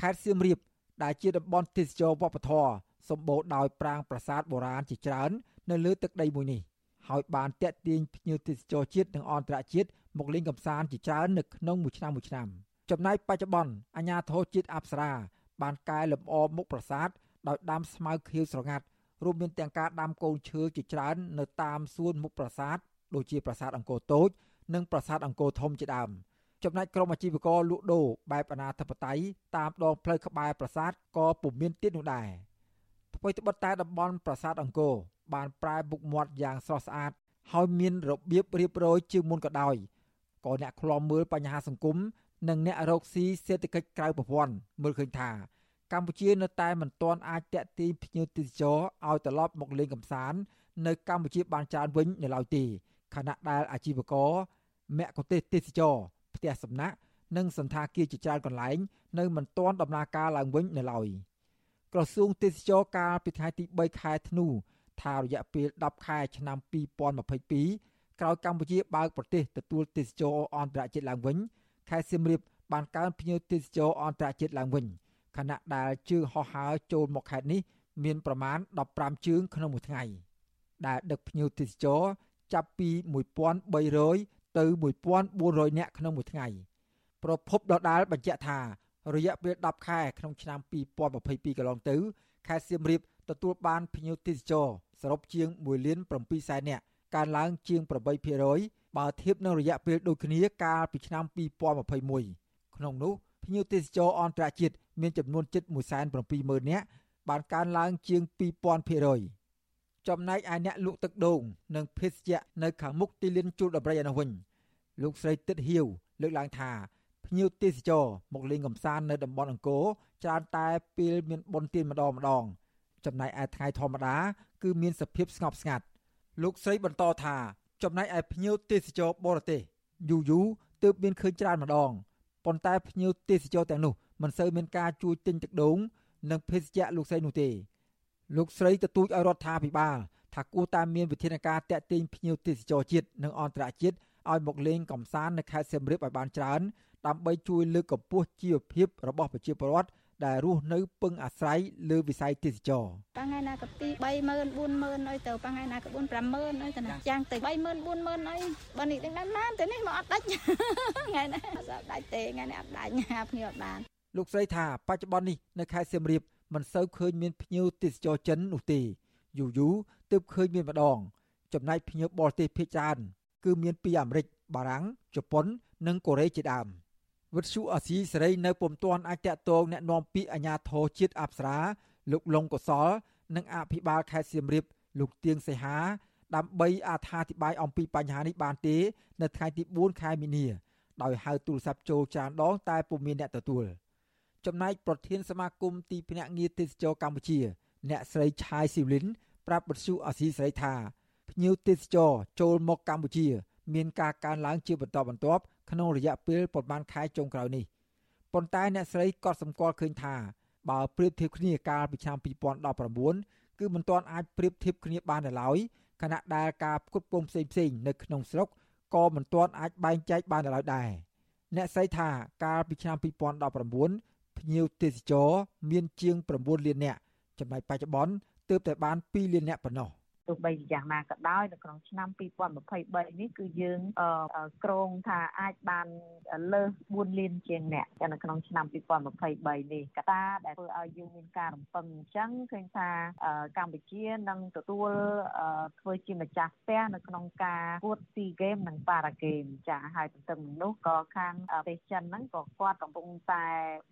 ខេត្តសៀមរាបដែលជាតំបន់ទេសចរវប្បធម៌ សម្បូរដោយប្រាង្គប្រាសាទបុរាណជាច្រើន នៅលើទឹកដីមួយនេះហើយបានតាក់ទាញភ្ញៀវទេសចរជាតិនិងអន្តរជាតិមកលេងកម្សាន្តជាច្រើននៅក្នុងមួយឆ្នាំមួយឆ្នាំចំណែកបច្ចុប្បន្នអាជ្ញាធរជាតិអប្សរាបានកែលម្អមុខប្រាសាទដោយដាំស្មៅខៀវស្រងាត់រួមមានទាំងការដាំកូនឈើជាច្រើននៅតាមសួនមុខប្រាសាទដូចជាប្រាសាទអង្គរតូច និងប្រាសាទអង្គរធំជាដើមចំណែកក្រុមអាជីវករលក់ដូរបែបអនាធិបតេយ្យតាមដងផ្លូវក្បែរប្រាសាទក៏ពុំមានទៀតនោះដែរ អ្វីត្បិតតែតំបន់ប្រាសាទអង្គរបានប្រែមុខមាត់យ៉ាងស្រស់ស្អាតហើយមានរបៀបរៀបរយជាងមុនក៏ដោយក៏អ្នកខ្លាំមើលបញ្ហាសង្គមនិងអ្នករកស៊ីសេដ្ឋកិច្ចក្រៅប្រព័ន្ធមើលឃើញថា កម្ពុជានៅតែមិនទាន់អាចតាក់ទាញភ្ញៀវទេសចរឲ្យត្រឡប់មកលេងកម្សាន្តនៅកម្ពុជាបានច្រើនវិញនៅឡើយទេខណៈដែលអាជីវករមគ្គុទេសទេសចរផ្ទះសំណាក់និងសន្តាគារជាច្រើនកន្លែង នៅមិនទាន់ដំណើរការឡើងវិញនៅឡើយ ក្រសួងទេសចរកាលពីថ្ងៃទី3ខែធ្នូថារយៈពេល10ខែឆ្នាំ2022ក្រោយកម្ពុជាបើកប្រទេសទទួលទេសចរអន្តរជាតិឡើងវិញខេត្តសៀមរាបបានកើនភ្ញៀវទេសចរអន្តរជាតិឡើងវិញខណៈដែលជើងហោះហើរចូលមកខេត្តនេះមានប្រមាណ15ជើងក្នុងមួយថ្ងៃដែលដឹកភ្ញៀវទេសចរចាប់ពី1300ទៅ1400នាក់ក្នុងមួយថ្ងៃប្រភពដដាលបញ្ជាក់ថា រយៈពេល10ខែក្នុងឆ្នាំ2022កន្លងទៅខេត្តសៀមរាបទទួលបានភ្ញៀវទេសចរសរុបជាង1លាន7សែននាក់កើនឡើងជាង8%បើធៀបនឹងរយៈពេលដូចគ្នាកាលពីឆ្នាំ2021ក្នុងនោះភ្ញៀវទេសចរអន្តរជាតិមានចំនួនជិត170,000នាក់បានកើនឡើងជាង2000%ចំណែកឯអ្នកលក់ទឹកដូងនិងភេសជ្ជៈនៅខាងមុខទីលានជួលដំរីឯនោះវិញលោកស្រីទឹកហ៊ាវលើកឡើងថា ភ្ញៀវទេសចរមកលេងកំសាន្តនៅតំបន់អង្គរច្រើនតែពេលមានបុណ្យទានម្ដងម្ដង ចំណែកឯថ្ងៃធម្មតា គឺមានសភាពស្ងប់ស្ងាត់លោកស្រីបន្តថា ចំណែកឯភ្ញៀវទេសចរបរទេសយូរយូរទើបមានឃើញច្រើនម្ដងប៉ុន្តែភ្ញៀវទេសចរទាំងនោះមិនសូវមានការជួយទិញទឹកដូងនិងភេសជ្ជៈលោកស្រីនោះទេលោកស្រីទទូចឲ្យរដ្ឋាភិបាលថាគួរតែមានវិធានការតាក់ទាញភ្ញៀវទេសចរជាតិនិងអន្តរជាតិឲ្យមកលេងកំសាន្តនៅខេត្តសៀមរាបឲ្យបានច្រើន ដើម្បីជួយលើកកម្ពស់ជីវភាពរបស់ប្រជាពលរដ្ឋដែលរស់នៅពឹងអាស្រ័យលើវិស័យទេសចរបងថ្ងៃណាក៏ទី30000 40000អីទៅបងថ្ងៃណាក៏4 50000អីទៅណាចាំងទៅ30000 40000អីបើនេះដឹងណានទៅនេះមកអត់ដាច់ថ្ងៃណាអត់ដាច់ទេថ្ងៃនេះអត់ដាច់ភ្ញៀវអត់បានលោកស្រីថាបច្ចុប្បន្ននេះនៅខេត្តសៀមរាបមិនសូវឃើញមានភ្ញៀវទេសចរចិននោះទេយូរយូរទើបឃើញមានម្ដង ចំណែកភ្ញៀវបរទេសភាគច្រើនគឺមានពីអាមេរិកបារាំងជប៉ុន និងកូរ៉េជាដើម។ វិទ្យុអាស៊ីសេរីនៅពុំទាន់អាចតាក់ទងแนะនាំពាក្យអាជ្ញាធរជាតិអប្សរាលោកលងកុសល និងអភិបាលខេត្តសៀមរាបលោកទៀងសីហាដើម្បីអត្ថាធិប្បាយអំពីបញ្ហានេះបានទេ នៅថ្ងៃទី4ខែមីនា ដោយហៅទូរស័ព្ទចូលច្រើនដងតែពុំមានអ្នកទទួលចំណែកប្រធានសមាគមទីភ្នាក់ងារទេសចរកម្ពុជា អ្នកស្រីឆាយស៊ីវលិនប្រាប់បទសុអាស៊ីសេរីថាភ្ញៀវទេសចរចូលមកកម្ពុជា មានការកើនឡើងជាបន្តបន្ទាប់ក្នុងរយៈពេលប្រមាណខែចុងក្រោយនេះប៉ុន្តែអ្នកស្រីក៏សម្គាល់ឃើញថាបើប្រៀបធៀបគ្នាកាលពីឆ្នាំ2019គឺមិនទាន់អាចប្រៀបធៀបគ្នាបាននៅឡើយខណៈដែលការផ្គត់ផ្គង់ផ្សេងៗនៅក្នុងស្រុកក៏មិនទាន់អាចបែងចែកបាននៅឡើយដែរអ្នកស្រីថាកាលពីឆ្នាំ2019ភ្ញៀវទេសចរមានជាង9លាននាក់ចំណែកបច្ចុប្បន្នទើបតែបាន2លាននាក់ប៉ុណ្ណោះ ទោះបីយ៉ាងណាក៏ដោយនៅក្នុងឆ្នាំ2023នេះគឺយើងក្រងថាអាចបានលើស4លានជាងអ្នកនៅក្នុងឆ្នាំ2023នេះកត្តាដែលធ្វើឲ្យយើងមានការរំពឹងអញ្ចឹងឃើញថាកម្ពុជានឹងទទួលធ្វើជាម្ចាស់ផ្ទះនៅក្នុងការគួត SEA Games និង Para Games ចាហើយទន្ទឹមនឹងនោះក៏ខាងប្រទេសចិនហ្នឹងក៏គាត់កំពុងតែ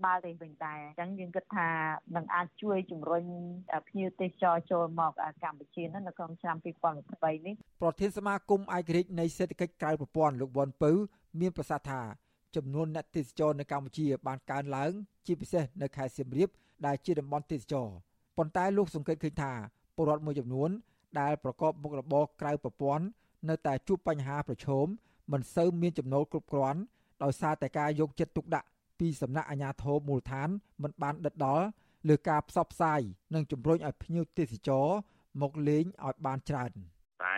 បើកទេវិញដែរអញ្ចឹងយើងគិតថានឹងអាចជួយជំរុញភ្ញៀវទេសចរចូលមកកម្ពុជានៅក្នុងឆ្នាំ2023នេះប្រធានសមាគមឯករាជ្យនៃសេដ្ឋកិច្ចក្រៅប្រព័ន្ធលោកវ៉ុនពៅមានប្រសាសន៍ថាចំនួនអ្នកទេសចរនៅកម្ពុជាបានកើនឡើង ជាពិសេសនៅខេត្តសៀមរាបដែលជាតំបន់ទេសចរប៉ុន្តែលោកសង្កេតឃើញថាពលរដ្ឋមួយចំនួន ដែលប្រកបមុខរបរក្រៅប្រព័ន្ធនៅតែជួបបញ្ហាប្រឈមមិនសូវមានចំណូលគ្រប់គ្រាន់ដោយសារតែការយកចិត្តទុកដាក់ពីសំណាក់អាជ្ញាធរមូលដ្ឋានមិនបានដិតដល់លើការផ្សព្វផ្សាយនិងជំរុញឲ្យភ្ញៀវទេសចរ មកលេងឲ្យបានច្រើន។តែ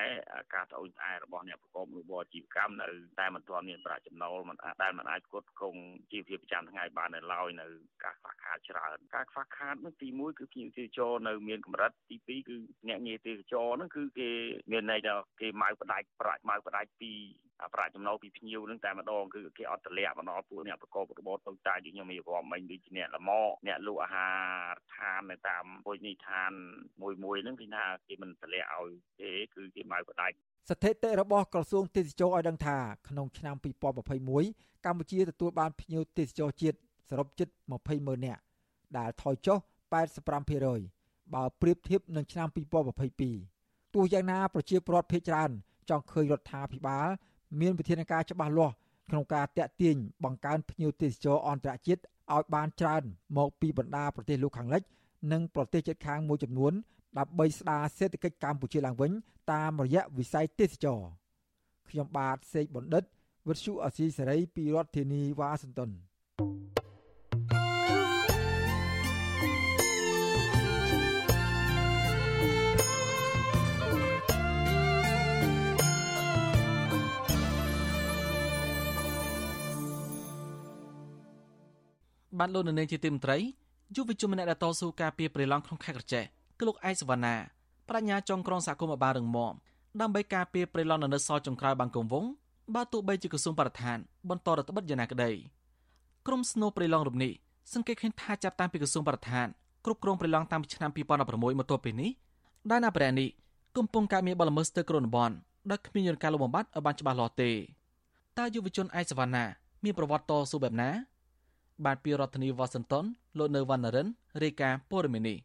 ការត្អូញត្អែរបស់អ្នកប្រកបមុខរបរជីវកម្មនៅតែមិនទាន់មានប្រាក់ចំណូលមិនអាចដែលមិនអាចគ្រប់គ្រងជីវភាពប្រចាំថ្ងៃបាននៅឡើយនៅការខ្វះខាតច្រើនការខ្វះខាតនោះទី1គឺភ្ញៀវទេសចរនៅមានកម្រិតទី2គឺអ្នកងារទេសចរហ្នឹងគឺគេមានន័យថាគេម៉ៅបដាច់ប្រាក់ម៉ៅបដាច់ពី ប្រាក់ចំណូលពីភ្ញៀវនឹងតែម្ដងគឺគេអត់តម្លាក់មកដល់ពួកអ្នកប្រកបរបរតូចតាចដូចខ្ញុំមានរាប់មិញដូចជាអ្នកលម៉អ្នកលក់អាហារឋាននៅតាមពុជនីឋានមួយមួយហ្នឹងគឺថាគេមិនតម្លាក់ឲ្យទេគឺគេម៉ៅបដាច់ស្ថិតិរបស់ក្រសួងទេសចរឲ្យដឹងថាក្នុងឆ្នាំ2021កម្ពុជាទទួលបានភ្ញៀវទេសចរជាតិសរុបជិត20ម៉ឺននាក់ដែលថយចុះ85%បើប្រៀបធៀបនឹងឆ្នាំ2022ទោះយ៉ាងណាប្រជាពលរដ្ឋភ័យច្រើនចង់ឃើញរដ្ឋាភិបាល មានវិធានការច្បាស់លាស់ក្នុងការតាក់ទាញបង្កើនភ្ញៀវទេសចរអន្តរជាតិឲ្យបានច្រើនមកពីបណ្ដាប្រទេសលោកខាងលិច និងប្រទេសជិតខាងមួយចំនួនដើម្បីស្ដារសេដ្ឋកិច្ចកម្ពុជាឡើងវិញ តាមរយៈវិស័យទេសចរខ្ញុំបាទសេកបណ្ឌិតវិទ្យុអសីសេរីពីរដ្ឋធានីវ៉ាស៊ីនតោន បានលោកនៅនាងជាទីមន្ត្រីយុវជនម្នាក់ដែលតស៊ូការពារព្រៃឡង់ក្នុងខេត្តក្រចេះគឺលោកឯកសវណ្ណាប្រាជ្ញាចុងក្រងសហគមន៍ឲ្យបានរឹងមាំដើម្បីការពារព្រៃឡង់នៅនៅសល់ចុងក្រោយបាង្គងវងបើទោះបីជាក្រសួងបរិស្ថានបន្តរដ្ឋបិទយ៉ាងណាក្តីក្រមស្នូព្រៃឡង់រំនេះសង្កេតឃើញថាចាប់តាំងពីក្រសួងបរិស្ថានគ្រប់គ្រងព្រៃឡង់តាំងពីឆ្នាំ2016មកទល់ពេលនេះដែលណាប្រែនេះកំពុងកើតមានបលល្មើសស្ទើរគ្រូនបនដោយគ្មានយន្តការលុបបំបាត់ឲ្យបានច្បាស់លាស់ទេតើយុវជនឯកសវណ្ណាមានប្រវត្តិតស៊ូបែបណា បាទពីរដ្ឋធានីវ៉ាស៊ីនតោនលោកនៅវណ្ណរិនរាយការណ៍ព័ត៌មាននេះ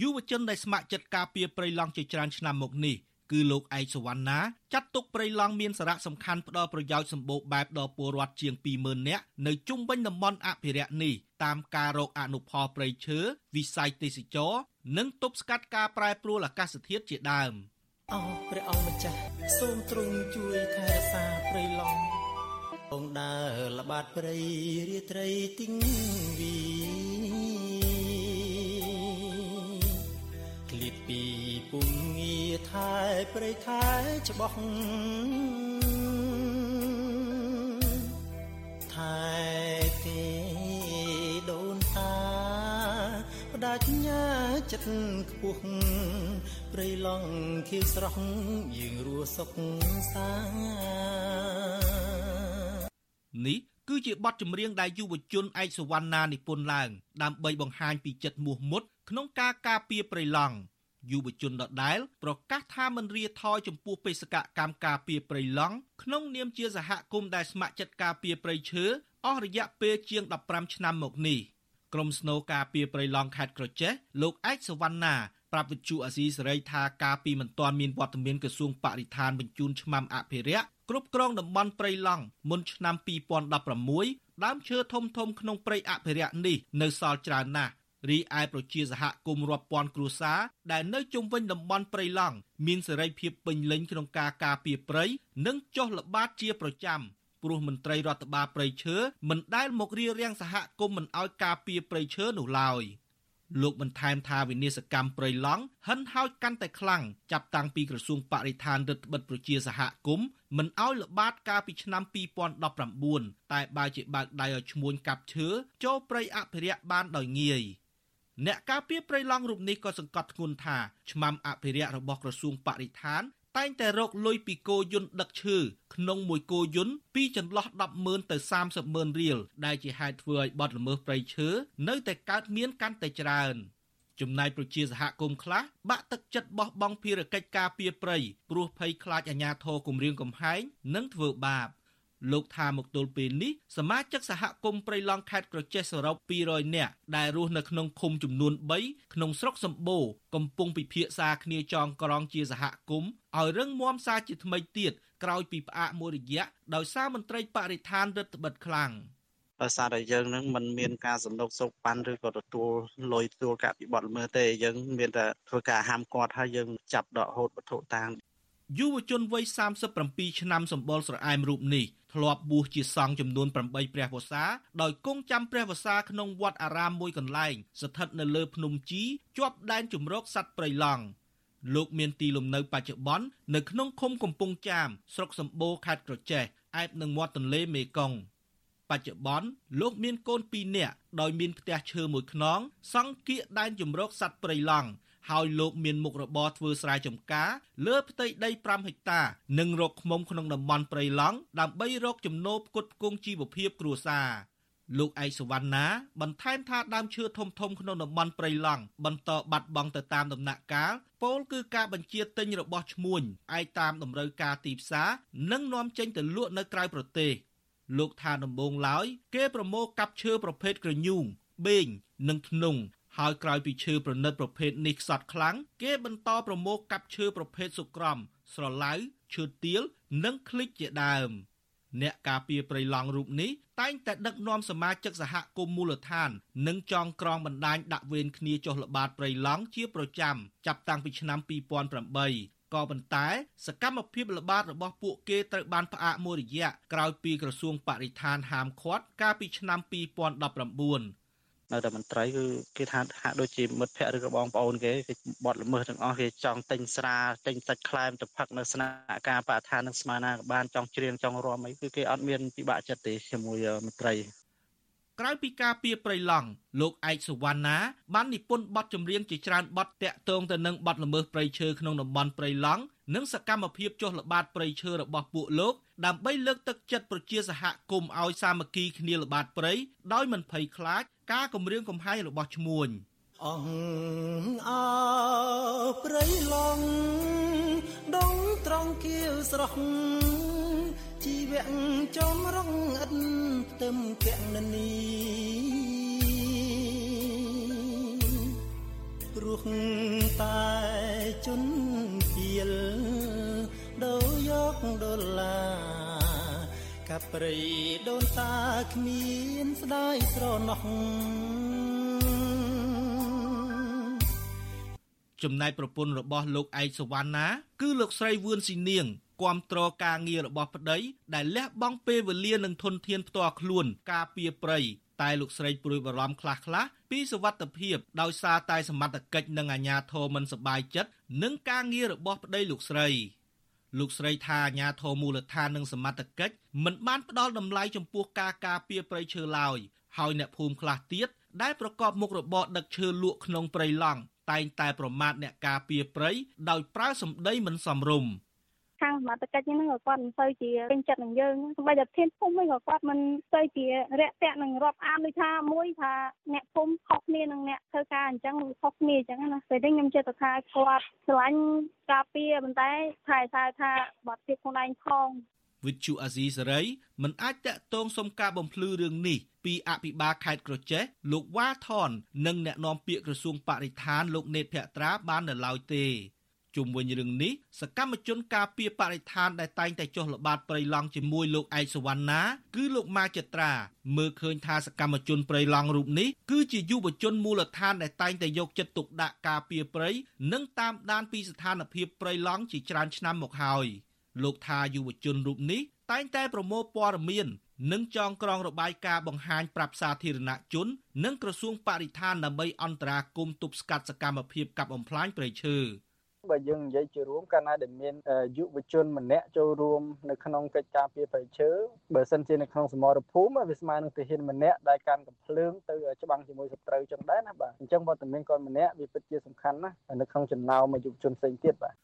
យុវជនដែលស្ម័គ្រចិត្តការពារព្រៃឡង់ជាច្រើនឆ្នាំមកនេះគឺលោកឯកសវណ្ណាចាត់ទុកព្រៃឡង់មានសារៈសំខាន់ផ្ដល់ប្រយោជន៍សម្បូរបែបដល់ពលរដ្ឋជាង20000នាក់នៅជុំវិញតំបន់អភិរក្សនេះតាមការរកអនុផលព្រៃឈើវិស័យទេសចរនិងទប់ស្កាត់ការប្រែប្រួលអាកាសធាតុជាដើមអោព្រះអង្គម្ចាស់សូមទ្រង់ជួយថែរក្សាព្រៃឡង់ប ងដើរល្បាតព្រៃរាត្រីទីងវីឃ្លីបពីពុំងារថែព្រៃខែច្បោះថែគេដូនតាផ្ដាច់ញ៉ាចិត្តខ្ពស់ព្រៃឡងខៀវស្រស់យើងរស់សុខសានេះ គឺជាបទចម្រៀងដែលយុវជនឯកសវណ្ណានិពន្ធឡើង ដើម្បីបង្ហាញពីចិត្តមោះមុតក្នុងការការពារព្រៃឡង់យុវជនដដែលប្រកាសថាមិនរាថយចំពោះបេសកកម្មការពារព្រៃឡង់ក្នុងនាមជាសហគមន៍ដែលស្ម័គ្រចិត្តការពារព្រៃឈើអស់រយៈពេលជាង15ឆ្នាំមកនេះក្រមស្នូការពារព្រៃឡង់ខេត្តក្រចេះលោកឯកសវណ្ណាប្រាប់វិទ្យុអាស៊ីសេរីថាការពីមិនទាន់មានវត្តមានក្រសួងបរិស្ថានបញ្ជូនឆ្មាំអភិរក្ស គ្រប់គ្រងតំបន់ព្រៃឡង់មុនឆ្នាំ2016ដើមឈើធំធំក្នុងព្រៃអភិរក្សនេះនៅសល់ច្រើនណាស់រីឯប្រជាសហគមន៍រាប់ពាន់គ្រួសារដែលនៅជុំវិញតំបន់ព្រៃឡង់មានសេរីភាពពេញលេញក្នុងការការពារព្រៃនិងចុះល្បាតជាប្រចាំព្រោះមន្ត្រីរដ្ឋបាលព្រៃឈើមិនដែលមករៀបរៀងសហគមន៍មិនឲ្យការពារព្រៃឈើនោះឡើយ។ លោកបន្ថែមថាវិនិស្សកម្មព្រៃឡង់ហិនហោចកាន់តែខ្លាំងចាប់តាំងពីក្រសួងបរិស្ថានរដ្ឋបិទប្រជាសហគមន៍មិនអោយល្បាតកាលពីឆ្នាំ2019តែបើជាបើកដៃឲ្យឈ្មួញកាប់ឈើចូលព្រៃអភិរក្សបានដោយងាយអ្នកការពារព្រៃឡង់រូបនេះក៏សង្កត់ធ្ងន់ថាឆ្មាំអភិរក្សរបស់ក្រសួងបរិស្ថាន តែងតែរកលុយពីគោយន្តដឹកឈើក្នុងមួយគោយន្តពីចន្លោះ100000ទៅ300,000រៀលដែលជាហេតុធ្វើឲ្យបទល្មើសព្រៃឈើនៅតែកើតមានកាន់តែច្រើន។ចំណែកប្រជាសហគមន៍ខ្លះបាក់ទឹកចិត្តបោះបង់ភារកិច្ចការពារព្រៃព្រោះភ័យខ្លាចអាជ្ញាធរគម្រាមកំហែងនិងធ្វើបាប លោកថាមកទល់ពេលនេះសមាជិកសហគមន៍ព្រៃឡង់ខេត្តក្រចេះសរុប200នាក់ដែលរស់នៅក្នុងឃុំចំនួន3ក្នុងស្រុកសម្បូរកំពុងពិភាក្សាគ្នាចងក្រងជាសហគមន៍ឲ្យរឹងមាំសារជាថ្មីទៀតក្រោយពីផ្អាកមួយរយៈដោយសារមន្ត្រីបរិស្ថានរដ្ឋបិទខ្លាំង។ដោយសារតែយើងនឹងមិនមានការសំណុកសុកប៉ាន់ឬក៏ទទួលលុយទទួលការពិបត្តិល្មើសទេយើងមានតែធ្វើការហាមឃាត់ហើយយើងចាប់ដកហូតវត្ថុតាង យុវជនវ័យ37ឆ្នាំសម្បល់ស្រអែមរូបនេះធ្លាប់បួសជាសង្ឃចំនួន8ព្រះវស្សាដោយគង់ចាំព្រះវស្សាក្នុងវត្តអារាមមួយកន្លែង ស្ថិតនៅលើភ្នំជីជាប់ដែនជំរកសត្វព្រៃឡង់លោកមានទីលំនៅបច្ចុប្បន្ននៅក្នុងឃុំកំពង់ចាមស្រុកសម្បូរខេត្តក្រចេះឯបនឹងមាត់ទន្លេមេគង្គបច្ចុប្បន្នលោកមានកូន2នាក់ដោយមានផ្ទះឈើមួយខ្នងសង់គៀកដែនជំរកសត្វព្រៃឡង់ ហើយលោកមានមុខរបរធ្វើស្រែចម្ការលើផ្ទៃដី5ហិកតា និងរកឃ្មុំក្នុងតំបន់ព្រៃឡង់ដើម្បីរកចំណូលផ្គត់ផ្គង់ជីវភាពគ្រួសារលោកឯកសវណ្ណាបន្ថែមថាដើមឈើធំធំក្នុងតំបន់ព្រៃឡង់បន្តបាត់បង់ទៅតាមដំណាក់កាលពោលគឺការបញ្ជាទិញរបស់ឈ្មួញឯកតាមតម្រូវការទីផ្សារនិងនាំចេញទៅលក់នៅក្រៅប្រទេសលោកថាដំបងឡើយគេប្រមូលកាប់ឈើប្រភេទក្រញូងបេងនិងធ្នង់ ហើយក្រោយពីឈើប្រណិតប្រភេទនេះខ្សត់ខ្លាំងគេបន្តប្រមូលកាប់ឈើប្រភេទសុក្រំស្រឡៅឈើទាលនិងក្លិចជាដើមអ្នកការពារព្រៃឡង់រូបនេះតែងតែដឹកនាំសមាជិកសហគមន៍មូលដ្ឋាន និងចងក្រងបណ្ដាញដាក់វេនគ្នាចុះល្បាតព្រៃឡង់ជាប្រចាំចាប់តាំងពីឆ្នាំ2008ក៏ប៉ុន្តែសកម្មភាពល្បាតរបស់ពួកគេត្រូវបានផ្អាកមួយរយៈក្រោយពីក្រសួងបរិស្ថានហាមឃាត់កាលពីឆ្នាំ2019 នៅតែមន្ត្រីគឺគេថាហាក់ដូចជាមិត្តភ័ក្តិឬក៏បងប្អូនគេគេបត់ល្មើសទាំងអស់គេចង់ទិញស្រាទិញសាច់ខ្លែមទៅផឹកនៅស្នាក់ការបរិស្ថាននឹងស្មានណាក៏បានចង់ច្រៀងចង់រាំអីគឺគេអត់មានពិបាកចិត្តទេជាមួយមន្ត្រីក្រៅពីការពៀប្រៃឡង់លោកឯកសុវណ្ណាបាននិពន្ធបទចម្រៀងជាច្រើនបទតាក់ទងទៅនឹងបទល្មើសព្រៃឈើក្នុងតំបន់ព្រៃឡង់និងសកម្មភាពចុះល្បាតព្រៃឈើរបស់ពួកលោក ដើម្បីលើកទឹកចិត្តប្រជាសហគមន៍ឲ្យសាមគ្គីគ្នាល្បាតព្រៃដោយមិនភ័យខ្លាចការគំរាមកំហែងរបស់ឈ្មួញអង្អើព្រៃឡង់ដងត្រង់គៀវស្រស់ជីវៈចំរងឥតផ្ទឹមកណនីព្រោះតែជន់ពៀលដូរ យកដុល្លារកាប្រីដូនតាគ្មានស្ដាយស្រណោះចំណែកប្រពន្ធរបស់លោកឯកសវណ្ណា គឺលោកស្រីវឿនស៊ីនាងគ្រប់គ្រងការងាររបស់ប្តីដែលលះបង់ពេលវេលានិងធនធានផ្ទាល់ខ្លួន ការពារព្រៃតែលោកស្រីព្រួយបារម្ភខ្លះខ្លះពីសវត្ថភាពដោយសារតែសមត្ថកិច្ចនិងអាជ្ញាធរមិនសប្បាយចិត្តនឹងការងាររបស់ប្តីលោកស្រី លោកស្រីថាអាជ្ញាធរមូលដ្ឋាននិងសមត្ថកិច្ចមិនបានផ្ដល់តម្លៃចំពោះការការពារព្រៃឈើឡើយហើយអ្នកភូមិខ្លះទៀតដែលប្រកបមុខរបរដឹកឈើលក់ក្នុងព្រៃឡង់តែងតែប្រមាថអ្នកការពារព្រៃដោយប្រើសម្ដីមិនសមរម្យ ខាងសមត្ថកិច្ចហ្នឹងក៏គាត់មិនសូវជាពេញចិត្តនឹងយើងសូម្បីតែធានភូមិវិញក៏គាត់មិនសូវជារាក់ទាក់នឹងរាប់អានដូចថាមួយថាអ្នកភូមិខុសគ្នានឹងអ្នកធ្វើការអញ្ចឹងខុសគ្នាអញ្ចឹងណាពេលនេះខ្ញុំចិត្តថាគាត់ស្រឡាញ់ការពារប៉ុន្តែថែសារថាបាត់ទៀតខ្លួនឯងផងវិទ្យុអាស៊ីសេរីមិនអាចតាក់ទងសុំការបំភ្លឺរឿងនេះពីអភិបាលខេត្តក្រចេះលោកវ៉ាថននិងអ្នកនាំពាក្យក្រសួងបរិស្ថានលោកណេតភក្ត្រាបាននៅឡើយទេ ជុំវិញរឿងនេះសកម្មជនការពារបរិស្ថានដែលតែងតែចុះល្បាតព្រៃឡង់ជាមួយលោកឯកសវណ្ណា គឺលោកម៉ាចត្រាមើលឃើញថាសកម្មជនព្រៃឡង់រូបនេះគឺជាយុវជនមូលដ្ឋានដែលតែងតែយកចិត្តទុកដាក់ការពារព្រៃនិងតាមដានពីស្ថានភាពព្រៃឡង់ជាច្រើនឆ្នាំមកហើយលោកថាយុវជនរូបនេះតែងតែប្រមូលព័ត៌មាននិងចងក្រងរបាយការណ៍បង្ហាញប្រាប់សាធារណជន និងក្រសួងបរិស្ថានដើម្បីអន្តរាគមន៍ទប់ស្កាត់សកម្មភាពកាប់បំផ្លាញព្រៃឈើ បើយើងនិយាយជារួមកាលណាដែលមានយុវជនម្នាក់ចូលរួមនៅក្នុងកិច្ចការពារប្រៃឈើបើសិនជានៅក្នុងសមរភូមិវាស្មើនឹងទាហានម្នាក់ដែលកាន់កំភ្លើងទៅច្បាំងជាមួយសត្រូវចឹងដែរណាបាទអញ្ចឹងវត្តមានកូនម្នាក់វាពិតជាសំខាន់ណាស់នៅក្នុងចំណោមយុវជនផ្សេងទៀតបាទ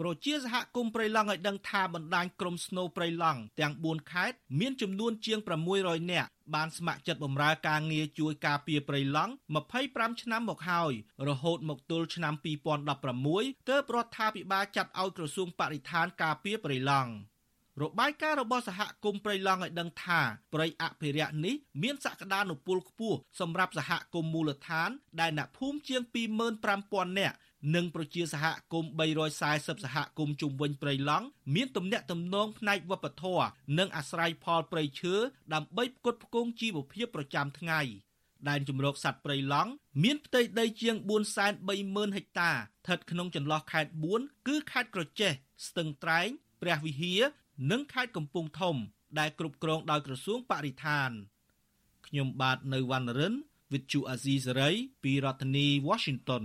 ប្រជាសហគមន៍ព្រៃឡង់ឲ្យដឹងថាបណ្ដាញក្រុមស្នូព្រៃឡង់ទាំង4ខេត្តមានចំនួនជាង600នាក់បានស្ម័គ្រចិត្តបម្រើការងារជួយការពារព្រៃឡង់25ឆ្នាំមកហើយរហូតមកទល់ឆ្នាំ2016ទើបរដ្ឋាភិបាលចាត់ឲ្យក្រសួងបរិស្ថានការពារព្រៃឡង់របាយការណ៍របស់សហគមន៍ព្រៃឡង់ឲ្យដឹងថាព្រៃអភិរក្សនេះមានសក្តានុពលខ្ពស់សម្រាប់សហគមន៍មូលដ្ឋានដែលអ្នកភូមិជាង25000នាក់ និងប្រជាសហគមន៍340សហគមន៍ជុំវិញព្រៃឡង់មានទំនាក់ទំនងផ្នែកវប្បធម៌និងអាស្រ័យផលព្រៃឈើដើម្បីផ្គត់ផ្គង់ជីវភាពប្រចាំថ្ងៃដែនជំរកសត្វព្រៃឡង់មានផ្ទៃដីជាង430,000ហិកតាស្ថិតក្នុងចន្លោះខេត្ត4គឺខេត្តក្រចេះស្ទឹងត្រែងព្រះវិហារនិងខេត្តកំពង់ធំ ដែលគ្រប់គ្រងដោយក្រសួងបរិស្ថានខ្ញុំបាទនៅវណ្ណរិន With Chu Azizi Saray ពីរដ្ឋធានី Washington